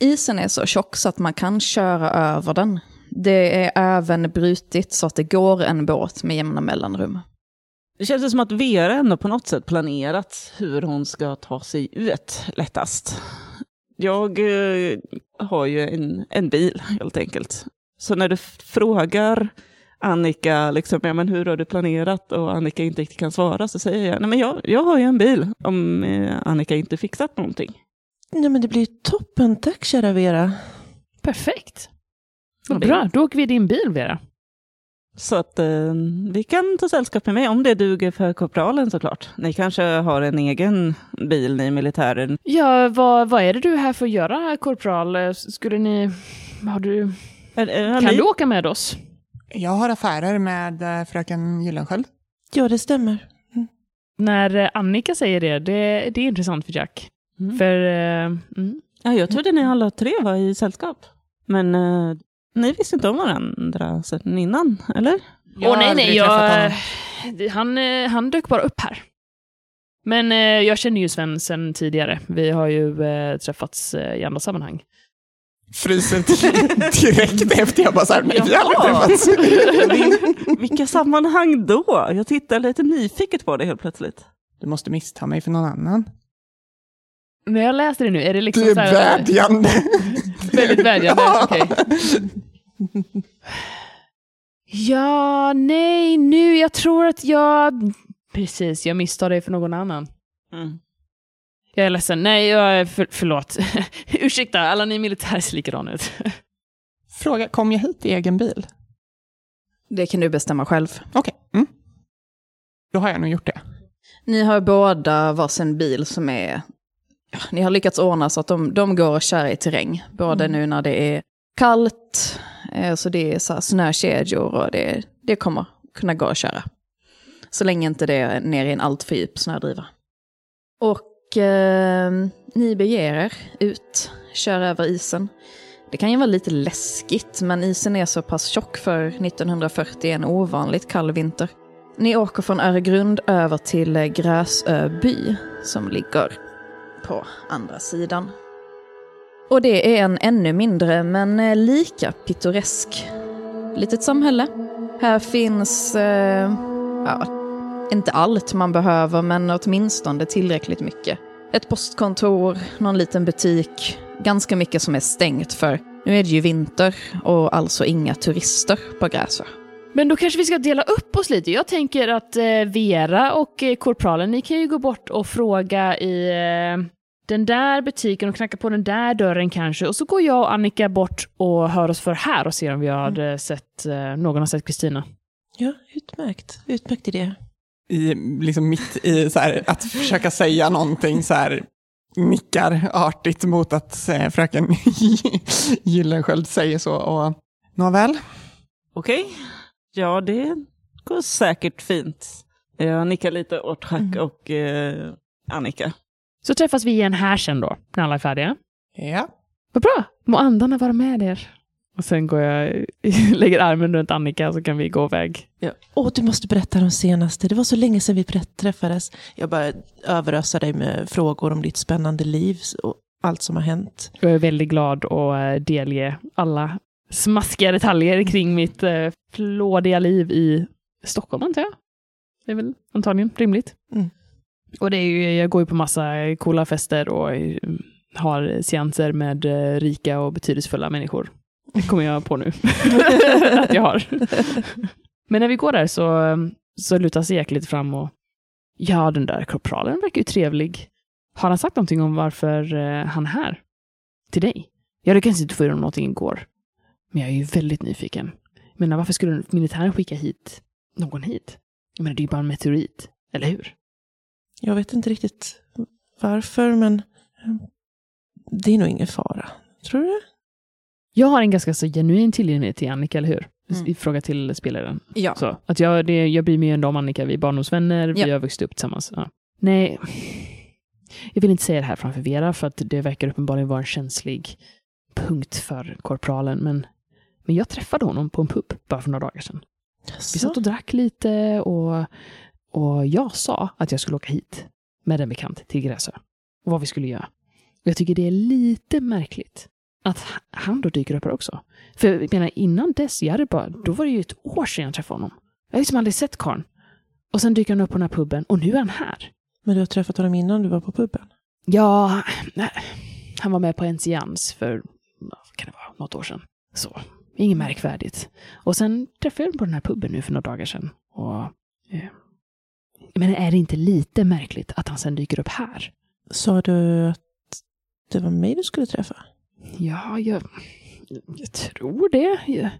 Isen är så tjock så att man kan köra över den. Det är även brutit så att det går en båt med jämna mellanrum. Det känns som att Vera ändå på något sätt planerat hur hon ska ta sig ut lättast. Jag eh, har ju en, en bil helt enkelt. Så när du frågar Annika, liksom, ja, men hur har du planerat? Och Annika inte riktigt kan svara, så säger jag, nej men jag, jag har ju en bil om eh, Annika inte fixat någonting. Nej men det blir toppen, tack kära Vera. perfekt. Vad bra, då åker vi i din bil, Vera. Så att eh, vi kan ta sällskap med mig, om det duger för korpralen såklart. Ni kanske har en egen bil, ni i militären. Ja, vad, vad är det du är här för att göra, korpral? Eh, Skulle ni... Har du, Är, är, har kan ni- du åka med oss? Jag har affärer med eh, fröken Gyllensköld. Ja, det stämmer. När eh, Annika säger det, det, det är intressant för Jack. Mm. För... eh, mm. Ja, jag trodde ni alla tre var i sällskap. Men eh, ni visste inte om varandra sen innan, eller? Åh nej, aldrig nej, träffat jag, han, eh, han dök bara upp här. Men eh, jag känner ju Sven sen tidigare. Vi har ju eh, träffats eh, i andra sammanhang. Fryser direkt efter jag bara så här, nej vi har aldrig träffats. Vil- Vilka sammanhang då? Jag tittar lite nyfiket på det helt plötsligt. Du måste missta mig för någon annan. När jag läser det nu, är det liksom Du är så här, vädjande. Väldigt vädjande, Ja. okej. Ja, nej, nu, jag tror att jag... Precis, jag misstar dig för någon annan. Mm. Jag är ledsen. Nej, jag är för, förlåt. Ursäkta, alla ni militärer ser likadana ut. Fråga, kom jag hit i egen bil? Det kan du bestämma själv. Okej. Mm. Då har jag nog gjort det. Ni har båda varsin bil som är... Ja, ni har lyckats ordna så att de, de går och kör i terräng. Både Mm. nu när det är kallt, eh, så det är så här snökedjor och det, det kommer kunna gå att köra. Så länge inte det är ner i en alltför djup snödriva. Och eh, ni beger er ut, kör över isen. Det kan ju vara lite läskigt, men isen är så pass tjock för 1940 en ovanligt kall vinter. Ni åker från Öregrund över till Gräsöby som ligger på andra sidan. Och det är en ännu mindre men eh, lika pittoresk litet samhälle. Här finns, eh, ja, inte allt man behöver men åtminstone tillräckligt mycket. Ett postkontor, någon liten butik, ganska mycket som är stängt för nu är det ju vinter och alltså inga turister på Gräsö. Men då kanske vi ska dela upp oss lite. Jag tänker att eh, Vera och eh, korpralen, ni kan ju gå bort och fråga i eh, den där butiken och knacka på den där dörren kanske. Och så går jag och Annika bort och hör oss för här och ser om vi har eh, sett, någon har sett Kristina. Ja, utmärkt. Utmärkt idé. i, liksom mitt i så här, att försöka säga någonting så här, nickar artigt mot att eh, fröken Gyllensköld säger så. Och, Nåväl, Okej, ja det går säkert fint. Jag nickar lite åt Hack Mm. och eh, Annika. Så träffas vi igen här sen då, när alla är färdiga. ja. Vad bra! Må andarna vara med er. Och sen går jag, lägger armen runt Annika så kan vi gå iväg. Ja. Åh, du måste berätta de senaste. Det var så länge sedan vi träffades. Jag bara överöser dig med frågor om ditt spännande liv och allt som har hänt. Jag är väldigt glad att eh, delge alla smaskiga detaljer kring mitt eh, flådiga liv i Stockholm, antar jag. Det är väl antagligen rimligt. Mm. Och det är ju, jag går ju på massa coola fester och eh, har seanser med eh, rika och betydelsefulla människor. Det kommer jag på nu att jag har. Men när vi går där så, så lutar Jack lite fram och ja, den där korpralen verkar ju trevlig. Har han sagt någonting om varför eh, han är här? Till dig? Jag lyckades inte få ur honom någonting igår. Men jag är ju väldigt nyfiken. Menar, varför skulle militären skicka hit någon hit? Jag menar, det är ju bara en meteorit. Eller hur? Jag vet inte riktigt varför, men eh, det är nog ingen fara. Tror du? Jag har en ganska så genuin tillgänglighet till Annika, eller hur? Mm. Fråga till spelaren. Ja. Så, att jag, det, jag bryr mig ändå om Annika, vi är barndomsvänner, vi Ja. har vuxit upp tillsammans. Ja. Nej, jag vill inte säga det här framför Vera, för att det verkar uppenbarligen vara en känslig punkt för korpralen, men, men jag träffade honom på en pub bara för några dagar sedan. Vi satt och drack lite och, och jag sa att jag skulle åka hit med en bekant till Gräsö och vad vi skulle göra. Och jag tycker det är lite märkligt att han då dyker upp här också. För jag menar, innan dess, jag hade bara, då var det ju ett år sedan jag träffade honom. Jag har liksom aldrig sett karln. Och sen dyker han upp på den här puben och nu är han här. Men du har träffat honom innan du var på puben? Ja, nej, han var med på en seans för, kan det vara, något år sedan. Så, inget märkvärdigt. Och sen träffade jag honom på den här puben nu för några dagar sedan. Och, eh, men är det inte lite märkligt att han sen dyker upp här? Sa du att det var mig du skulle träffa? Ja, jag, jag tror det. Jag,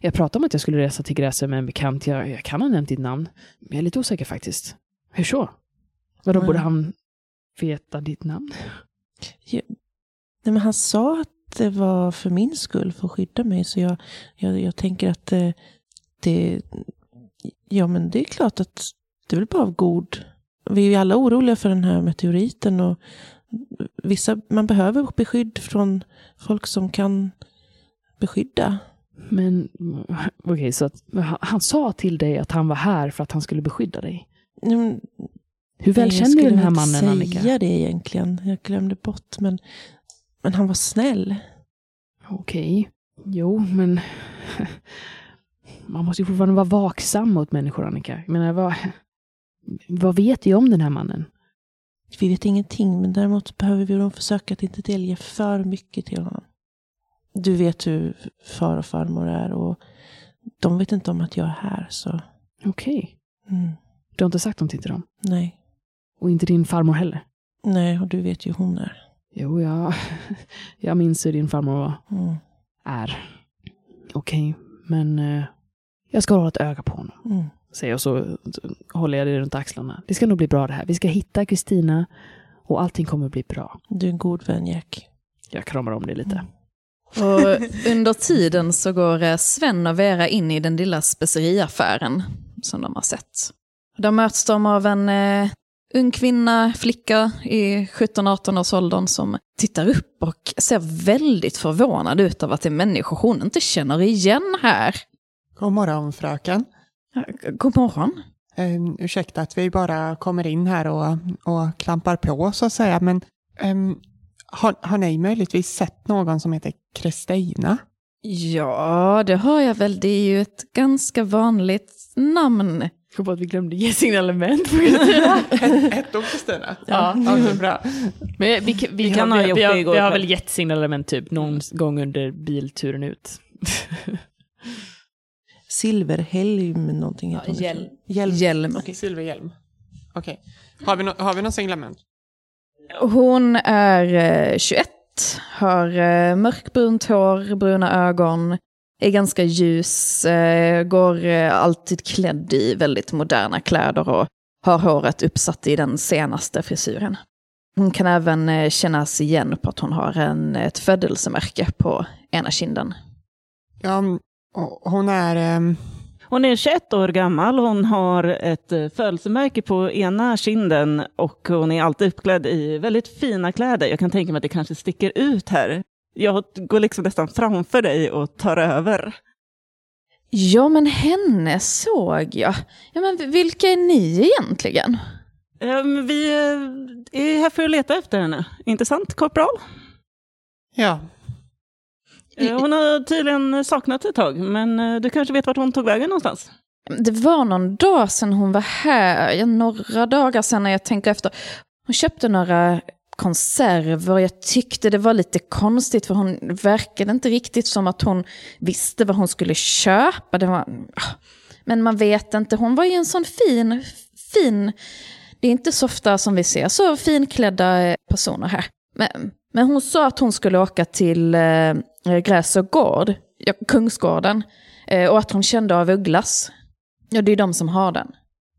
jag pratade om att jag skulle resa till Gräsö med en bekant. Jag, jag kan ha nämnt ditt namn. Men jag är lite osäker faktiskt. Hur så? Vadå, Mm. borde han veta ditt namn? Nej, men han sa att det var för min skull, för att skydda mig. Så jag, jag, jag tänker att det, det... Ja, men det är klart att det är väl bara av god... Vi är ju alla oroliga för den här meteoriten och vissa, man behöver beskydd från folk som kan beskydda. Men okej, så att, han, sa till dig att han var här för att han skulle beskydda dig. Men- Hur väl jag känner du skulle den här inte mannen, säga Annika? det egentligen. Jag glömde bort, men, men han var snäll. Okej, jo, men man måste ju fortfarande vara vaksam mot människor, Annika. Jag menar, vad, vad vet du om den här mannen? Vi vet ingenting, men däremot behöver vi nog försöka att inte delge för mycket till honom. Du vet hur far och farmor är och de vet inte om att jag är här, så Okej, mm, du har inte sagt någonting till dem? nej. Och inte din farmor heller? Nej, och du vet ju hur hon är. Jo, jag, jag minns hur din farmor Mm, är. Okej, men eh, jag ska hålla ett öga på honom. mm. Säger jag så håller jag det runt axlarna. Det ska nog bli bra det här. Vi ska hitta Kristina och allting kommer bli bra. Du är en god vän, Jack. Jag kramar om det lite. Och under tiden så går eh, Sven och Vera in i den lilla speceriaffären som de har sett. Där möts de av en eh, ung kvinna, flicka i 17-18 års åldern som tittar upp och ser väldigt förvånad ut av att det är människor hon inte känner igen här. God morgon fröken. God morgon. Um, ursäkta att vi bara kommer in här och, och klampar på så att säga, men ehm, har, har ni möjligtvis sett någon som heter Kristina? Ja, det har jag väl. Det är ju ett ganska vanligt namn. Kom på att vi glömde ge signalement på Kristina. Hette hon Kristina? Ja. Okej, bra. Men vi, vi, vi, kan har, ha vi, gjort vi, det har, igår vi har väl gett signalement typ någon gång under bilturen ut. Silverhelm någonting hon. hjälm. Hjälm. Hjälm. Okej, silverhjälm. Okej. Har vi, no, har vi någon signalement? Hon är eh, 21, har eh, mörkbrunt hår, bruna ögon, är ganska ljus, eh, går eh, alltid klädd i väldigt moderna kläder och har håret uppsatt i den senaste frisyren. Hon kan även eh, kännas igen på att hon har en, ett födelsemärke på ena kinden. Ja, hon är... ehm, Hon är 21 år gammal, hon har ett födelsemärke på ena kinden och hon är alltid uppklädd i väldigt fina kläder. Jag kan tänka mig att det kanske sticker ut här. Jag går liksom nästan framför dig och tar över. Ja, men henne såg jag. Ja, men vilka är ni egentligen? Ehm, Vi eh, är här för att leta efter henne, inte sant korpral? ja, Eh, Hon har tydligen saknat ett tag, men eh, du kanske vet vart hon tog vägen någonstans? Det var någon dag sedan hon var här, några dagar sedan när jag tänker efter. Hon köpte några konserver, jag tyckte det var lite konstigt för hon verkade inte riktigt som att hon visste vad hon skulle köpa. Det var, ah. men man vet inte, hon var ju en sån fin, fin, det är inte så ofta som vi ser så finklädda eh, personer här. Men, men hon sa att hon skulle åka till eh, Gräs och gård, ja, Kungsgården, eh, och att hon kände av Ugglas. Ja, det är de som har den.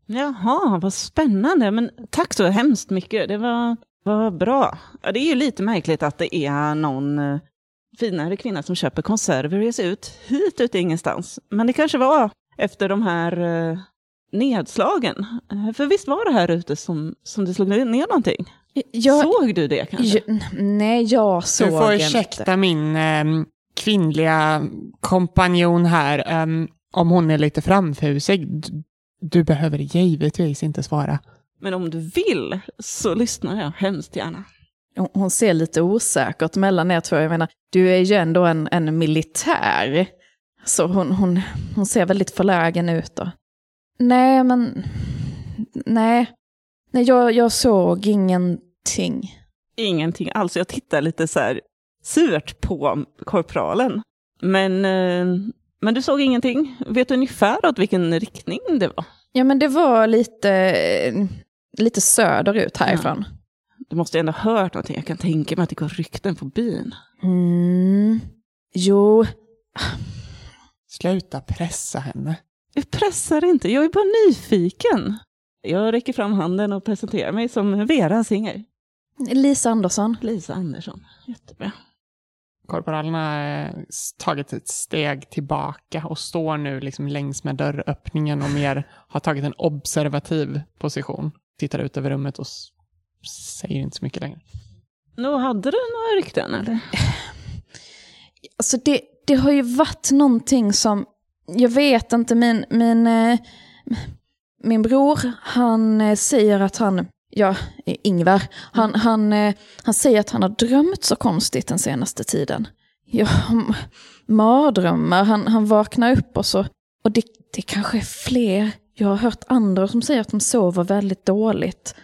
Jaha, vad spännande. Men tack så hemskt mycket. Det var, var bra. Ja, det är ju lite märkligt att det är någon eh, finare kvinna som köper konserver och ger sig ut hit ut ingenstans. Men det kanske var efter de här eh, nedslagen. Eh, För visst var det här ute som, som det slog ner någonting? Jag, Såg du det kanske? jag, nej, jag såg du får inte. ursäkta min ehm, kvinnliga kompanjon här, ehm, om hon är lite framfusig. Du, du behöver givetvis inte svara. Men om du vill så lyssnar jag hemskt gärna. Hon- ser lite osäkert mellan er två. Jag menar, du är ju ändå en, en militär. Så hon, hon, hon ser väldigt förlägen ut då. Nej, men... Nej. Nej, jag, jag såg ingenting. Ingenting alls. Jag tittar lite så här surt på korpralen. Men, eh, men du såg ingenting? Vet du ungefär åt vilken riktning det var? Ja, men det var lite, lite söderut härifrån. Du måste ju ändå ha hört någonting. Jag kan tänka mig att det går rykten på byn. Mm. Jo, Sluta pressa henne. Jag pressar inte, jag är bara nyfiken. Jag räcker fram handen och presenterar mig som Vera Singer. Lisa Andersson. Lisa Andersson. Jättebra. Korporalen har eh, tagit ett steg tillbaka och står nu liksom längs med dörröppningen och mer har tagit en observativ position. Tittar ut över rummet och säger inte så mycket längre. Nå, hade du några rykten eller? Alltså det, det har ju varit någonting som, jag vet inte, min, min, eh, min bror, han eh, säger att han, ja, Ingvar, han, han, eh, han säger att han har drömt så konstigt den senaste tiden. Ja, mardrömmar, han, han vaknar upp och så, och det, det kanske är fler. Jag har hört andra som säger att de sover väldigt dåligt.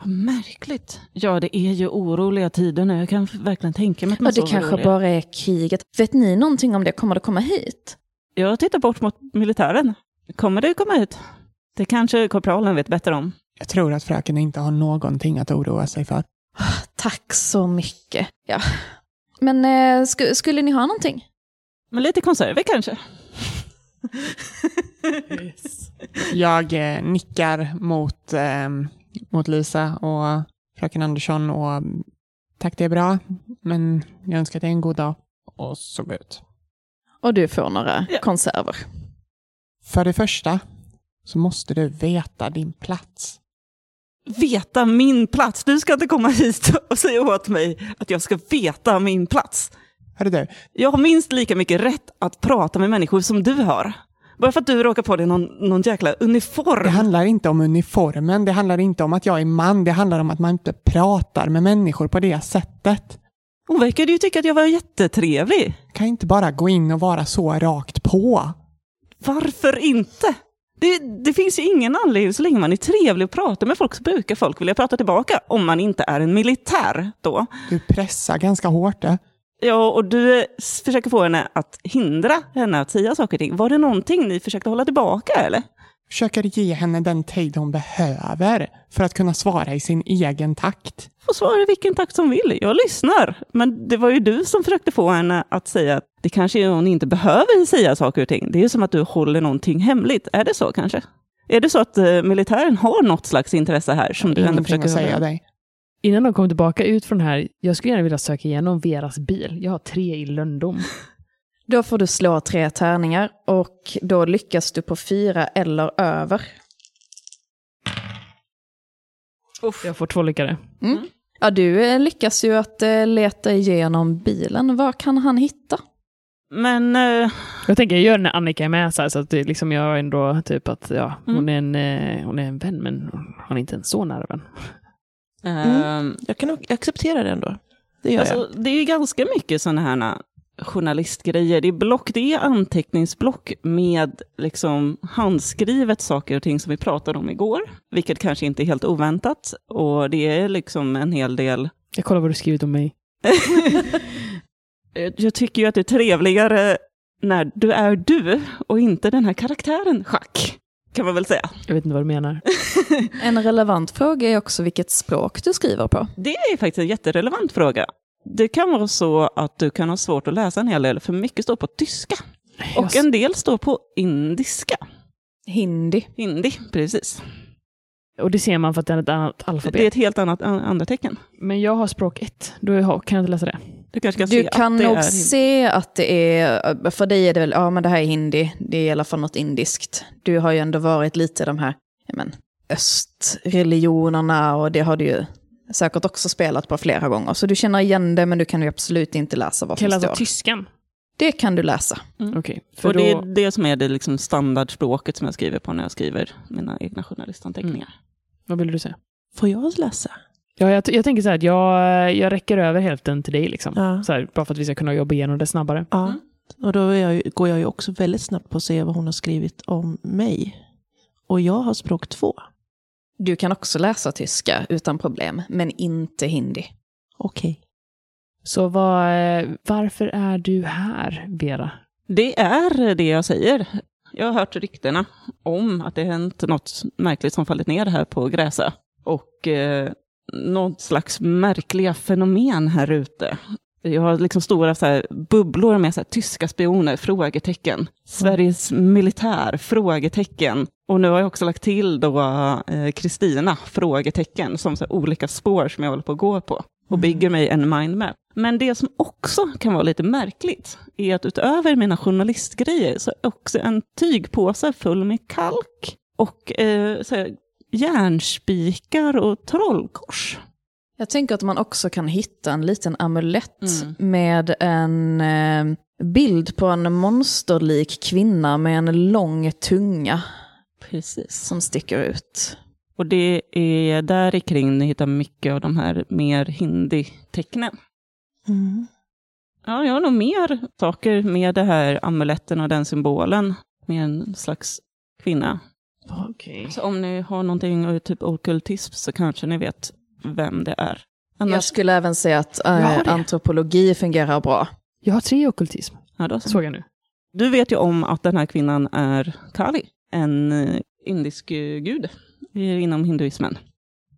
Vad märkligt. Ja, det är ju oroliga tider nu. Jag kan verkligen tänka mig att Ja, man det sover kanske dåligt. bara är kriget. Vet ni någonting om det? Kommer det komma hit? Jag tittar bort mot militären. Kommer det komma ut? Det kanske korpralen vet bättre om. Jag tror att fröken inte har någonting att oroa sig för. Tack så mycket. Ja. Men eh, sku, skulle ni ha någonting? Men lite konserver kanske? Jag eh, nickar mot, eh, mot Lisa och fröken Andersson och tack det är bra, men jag önskar dig en god dag. Och så går jag ut. Och du får några Ja. konserver. För det första så måste du veta din plats. Veta min plats. Du ska inte komma hit och säga åt mig att jag ska veta min plats. Hörru du, Jag har minst lika mycket rätt att prata med människor som du har. Bara för att du råkar på dig någon, någon jäkla uniform. det handlar inte om uniformen, det handlar inte om att jag är man, det handlar om att man inte pratar med människor på det sättet. Hon verkade ju tycka att jag var jättetrevlig. kan inte bara gå in och vara så rakt på. Varför inte? Det, det finns ju ingen anledning, så länge man är trevlig och pratar med folk så brukar folk vilja prata tillbaka, om man inte är en militär då. Du pressar ganska hårt. Det. Ja, och du eh, försöker få henne att hindra henne att säga saker och ting. Var det någonting ni försökte hålla tillbaka eller? Försöker ge henne den tid hon behöver för att kunna svara i sin egen takt. Får svara i vilken takt som vill. Jag lyssnar. Men det var ju du som försökte få henne att säga att det kanske är hon inte behöver säga saker och ting. Det är ju som att du håller någonting hemligt. Är det så kanske? Är det så att eh, militären har något slags intresse här som du ändå försöker att säga dig. Innan de kommer tillbaka ut från här, jag skulle gärna vilja söka igenom Veras bil. Jag har tre i lönndom. Då får du slå tre tärningar och då lyckas du på fyra eller över. Jag får två lyckade. Ja, du eh, lyckas ju att eh, leta igenom bilen. Vad kan han hitta? Men eh, Jag tänker, jag gör när Annika är med, så, här, så att det liksom jag ändå typ att ja, hon, är en, hon är en vän, men hon är inte en så nära vän. Ehm, Jag kan acceptera det ändå. Det gör jag. Alltså, det är ju ganska mycket sådana här journalistgrejer. Det är block, det är anteckningsblock med liksom handskrivet saker och ting som vi pratade om igår, vilket kanske inte är helt oväntat. Och det är liksom en hel del Jag kollar vad du skrivit om mig. Eh, Jag tycker ju att det är trevligare när du är du och inte den här karaktären Schack, kan man väl säga. Jag vet inte vad du menar. En relevant fråga är också vilket språk du skriver på. Det är faktiskt en jätterelevant fråga. Det kan vara så att du kan ha svårt att läsa en hel del, för mycket står på tyska. Och en del står på indiska. Hindi. Hindi, precis. Och det ser man för att det är ett annat Det är alfabet. ett helt annat an- andra tecken. Men jag har språk ett. Då har- kan jag inte läsa det. Du kanske kan Du se kan att det nog är... se att det är, för dig är det väl, ja men det här är hindi, det är i alla fall något indiskt. Du har ju ändå varit lite de här, men, östreligionerna och det har du ju säkert också spelat på flera gånger. Så du känner igen det men du kan ju absolut inte läsa vad Kan som jag läsa står. tyskan? Det kan du läsa. Okej. För Och det är det som är det liksom standardspråket som jag skriver på när jag skriver mina egna journalistanteckningar. Vad vill du säga? Får jag läsa? Ja, jag, jag tänker så här att jag, jag räcker över hälften till dig, liksom. Ja. Så här, bara för att vi ska kunna jobba igenom det snabbare. ja. Mm. Och då jag, går jag ju också väldigt snabbt på att se vad hon har skrivit om mig. Och jag har språk två. Du kan också läsa tyska utan problem, men inte hindi. Okej. Så var, eh, varför är du här, Vera? Det är det jag säger. Jag har hört ryktena om att det hänt något märkligt som fallit ner här på Gräsö. Och eh, något slags märkliga fenomen här ute. Jag har liksom stora så här, bubblor med så här, tyska spioner, frågetecken. Sveriges militär, frågetecken. Och nu har jag också lagt till då eh, Kristina, frågetecken, som så här, olika spår som jag håller på att gå på. Och bygger mig en mindmap. Men det som också kan vara lite märkligt är att utöver mina journalistgrejer så är också en tygpåse full med kalk och eh, så här, järnspikar och trollkors. Jag tänker att man också kan hitta en liten amulett Mm. med en eh, bild på en monsterlik kvinna med en lång tunga Precis. som sticker ut. Och det är där kring ni hittar mycket av de här mer hindi-tecknen. Mm. Ja, jag har nog mer saker med det här amuletten och den symbolen med en slags kvinna. Okej. Så om ni har någonting av typ okultism så kanske ni vet vem det är. Jag Annars, skulle även säga att det. antropologi fungerar bra. Jag har tre i ockultism, ja, då så. såg jag nu. Du vet ju om att den här kvinnan är Kali, en eh, indisk eh, eh, inom hinduismen.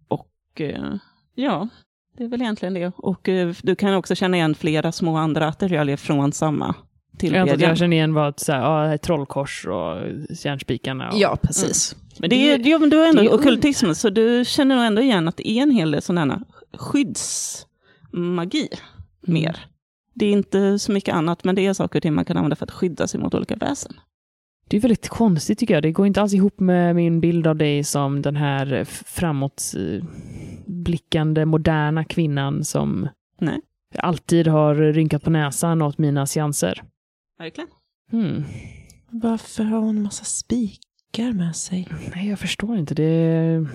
Och eh, ja, det är väl egentligen det. Och eh, du kan också känna igen flera små andra attiraljer från samma Jag antar att tillbedjan. jag känner igen vad så här, ja, det trollkors och järnspikarna. Och... Ja, precis. Men det är, ja, men du har ändå det är ockultism, så du känner nog ändå igen att det är en hel del sådana skyddsmagi mer. Det är inte så mycket annat, men det är saker och ting man kan använda för att skydda sig mot olika väsen. Det är väldigt konstigt tycker jag. Det går inte alls ihop med min bild av dig som den här framåtblickande, moderna kvinnan som Nej. alltid har rynkat på näsan åt mina seanser. Verkligen. Hmm. Varför har hon en massa spikar med sig? Nej, jag förstår inte. Det,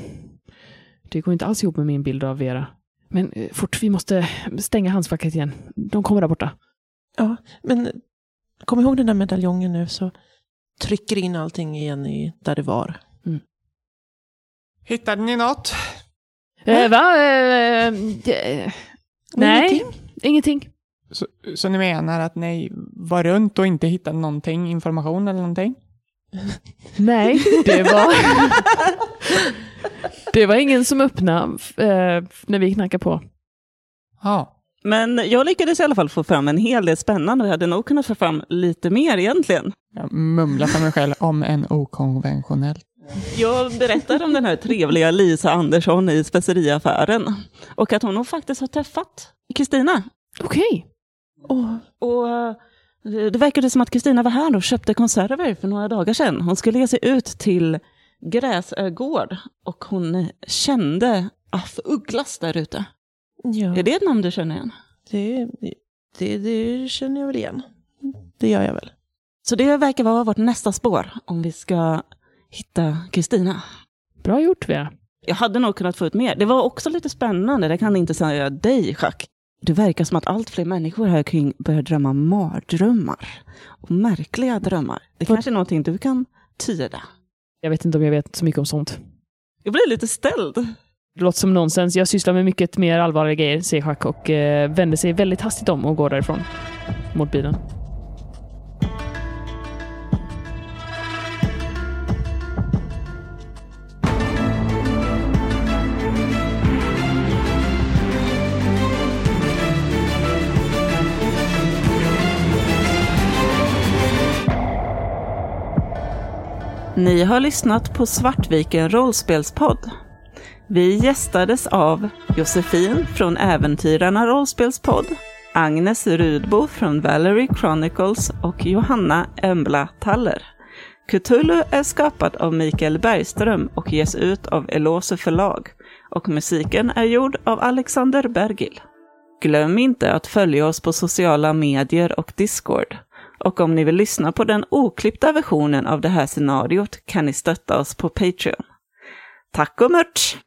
det går inte alls ihop med min bild av Vera. Men eh, fort, vi måste stänga handskfacket igen. De kommer där borta. Ja, men kom ihåg den där medaljongen nu så trycker in allting igen i där det var. Hittade ni något? Eh, va? Eh, eh, nej, Ingenting? ingenting. Så, så ni menar att ni var runt och inte hittade någonting, information eller någonting? Nej, det var... det var ingen som öppnade eh, när vi knackade på. Ja. Men jag lyckades i alla fall få fram en hel del spännande. Jag hade nog kunnat få fram lite mer egentligen. Jag mumlar för mig själv om en okonventionell Jag berättar om den här trevliga Lisa Andersson i speceriaffären. Och att hon nog faktiskt har träffat Kristina. Okej. Åh, Och eh, det verkade som att Kristina var här och köpte konserver för några dagar sedan. Hon skulle ge sig ut till Gräsögård och hon kände Aff Ugglas där ute. Ja. Är det ett namn du känner igen? Det, det, det känner jag väl igen. Det gör jag väl. Så det verkar vara vårt nästa spår om vi ska hitta Kristina. Bra gjort, Vera. Jag hade nog kunnat få ut mer. Det var också lite spännande, det kan inte säga dig, Jacques. Det verkar som att allt fler människor här kring börjar drömma mardrömmar. Och märkliga drömmar. Det kanske är någonting du kan tyda. Jag vet inte om jag vet så mycket om sånt. Jag blir lite ställd. Det låter som nonsens. Jag sysslar med mycket mer allvarliga grejer, säger Jack och eh, vänder sig väldigt hastigt om och går därifrån. Mot bilen. Ni har lyssnat på Svartviken rollspelspodd. Vi gästades av Josefin från Äventyrarna rollspelspodd, Agnes Rudbo från Valerie Chronicles och Johanna Embla Taller. Cthulhu är skapad av Mikael Bergström och ges ut av Elose förlag och musiken är gjord av Alexander Bergil. Glöm inte att följa oss på sociala medier och Discord. Och om ni vill lyssna på den oklippta versionen av det här scenariot kan ni stötta oss på Patreon. Tack och mört!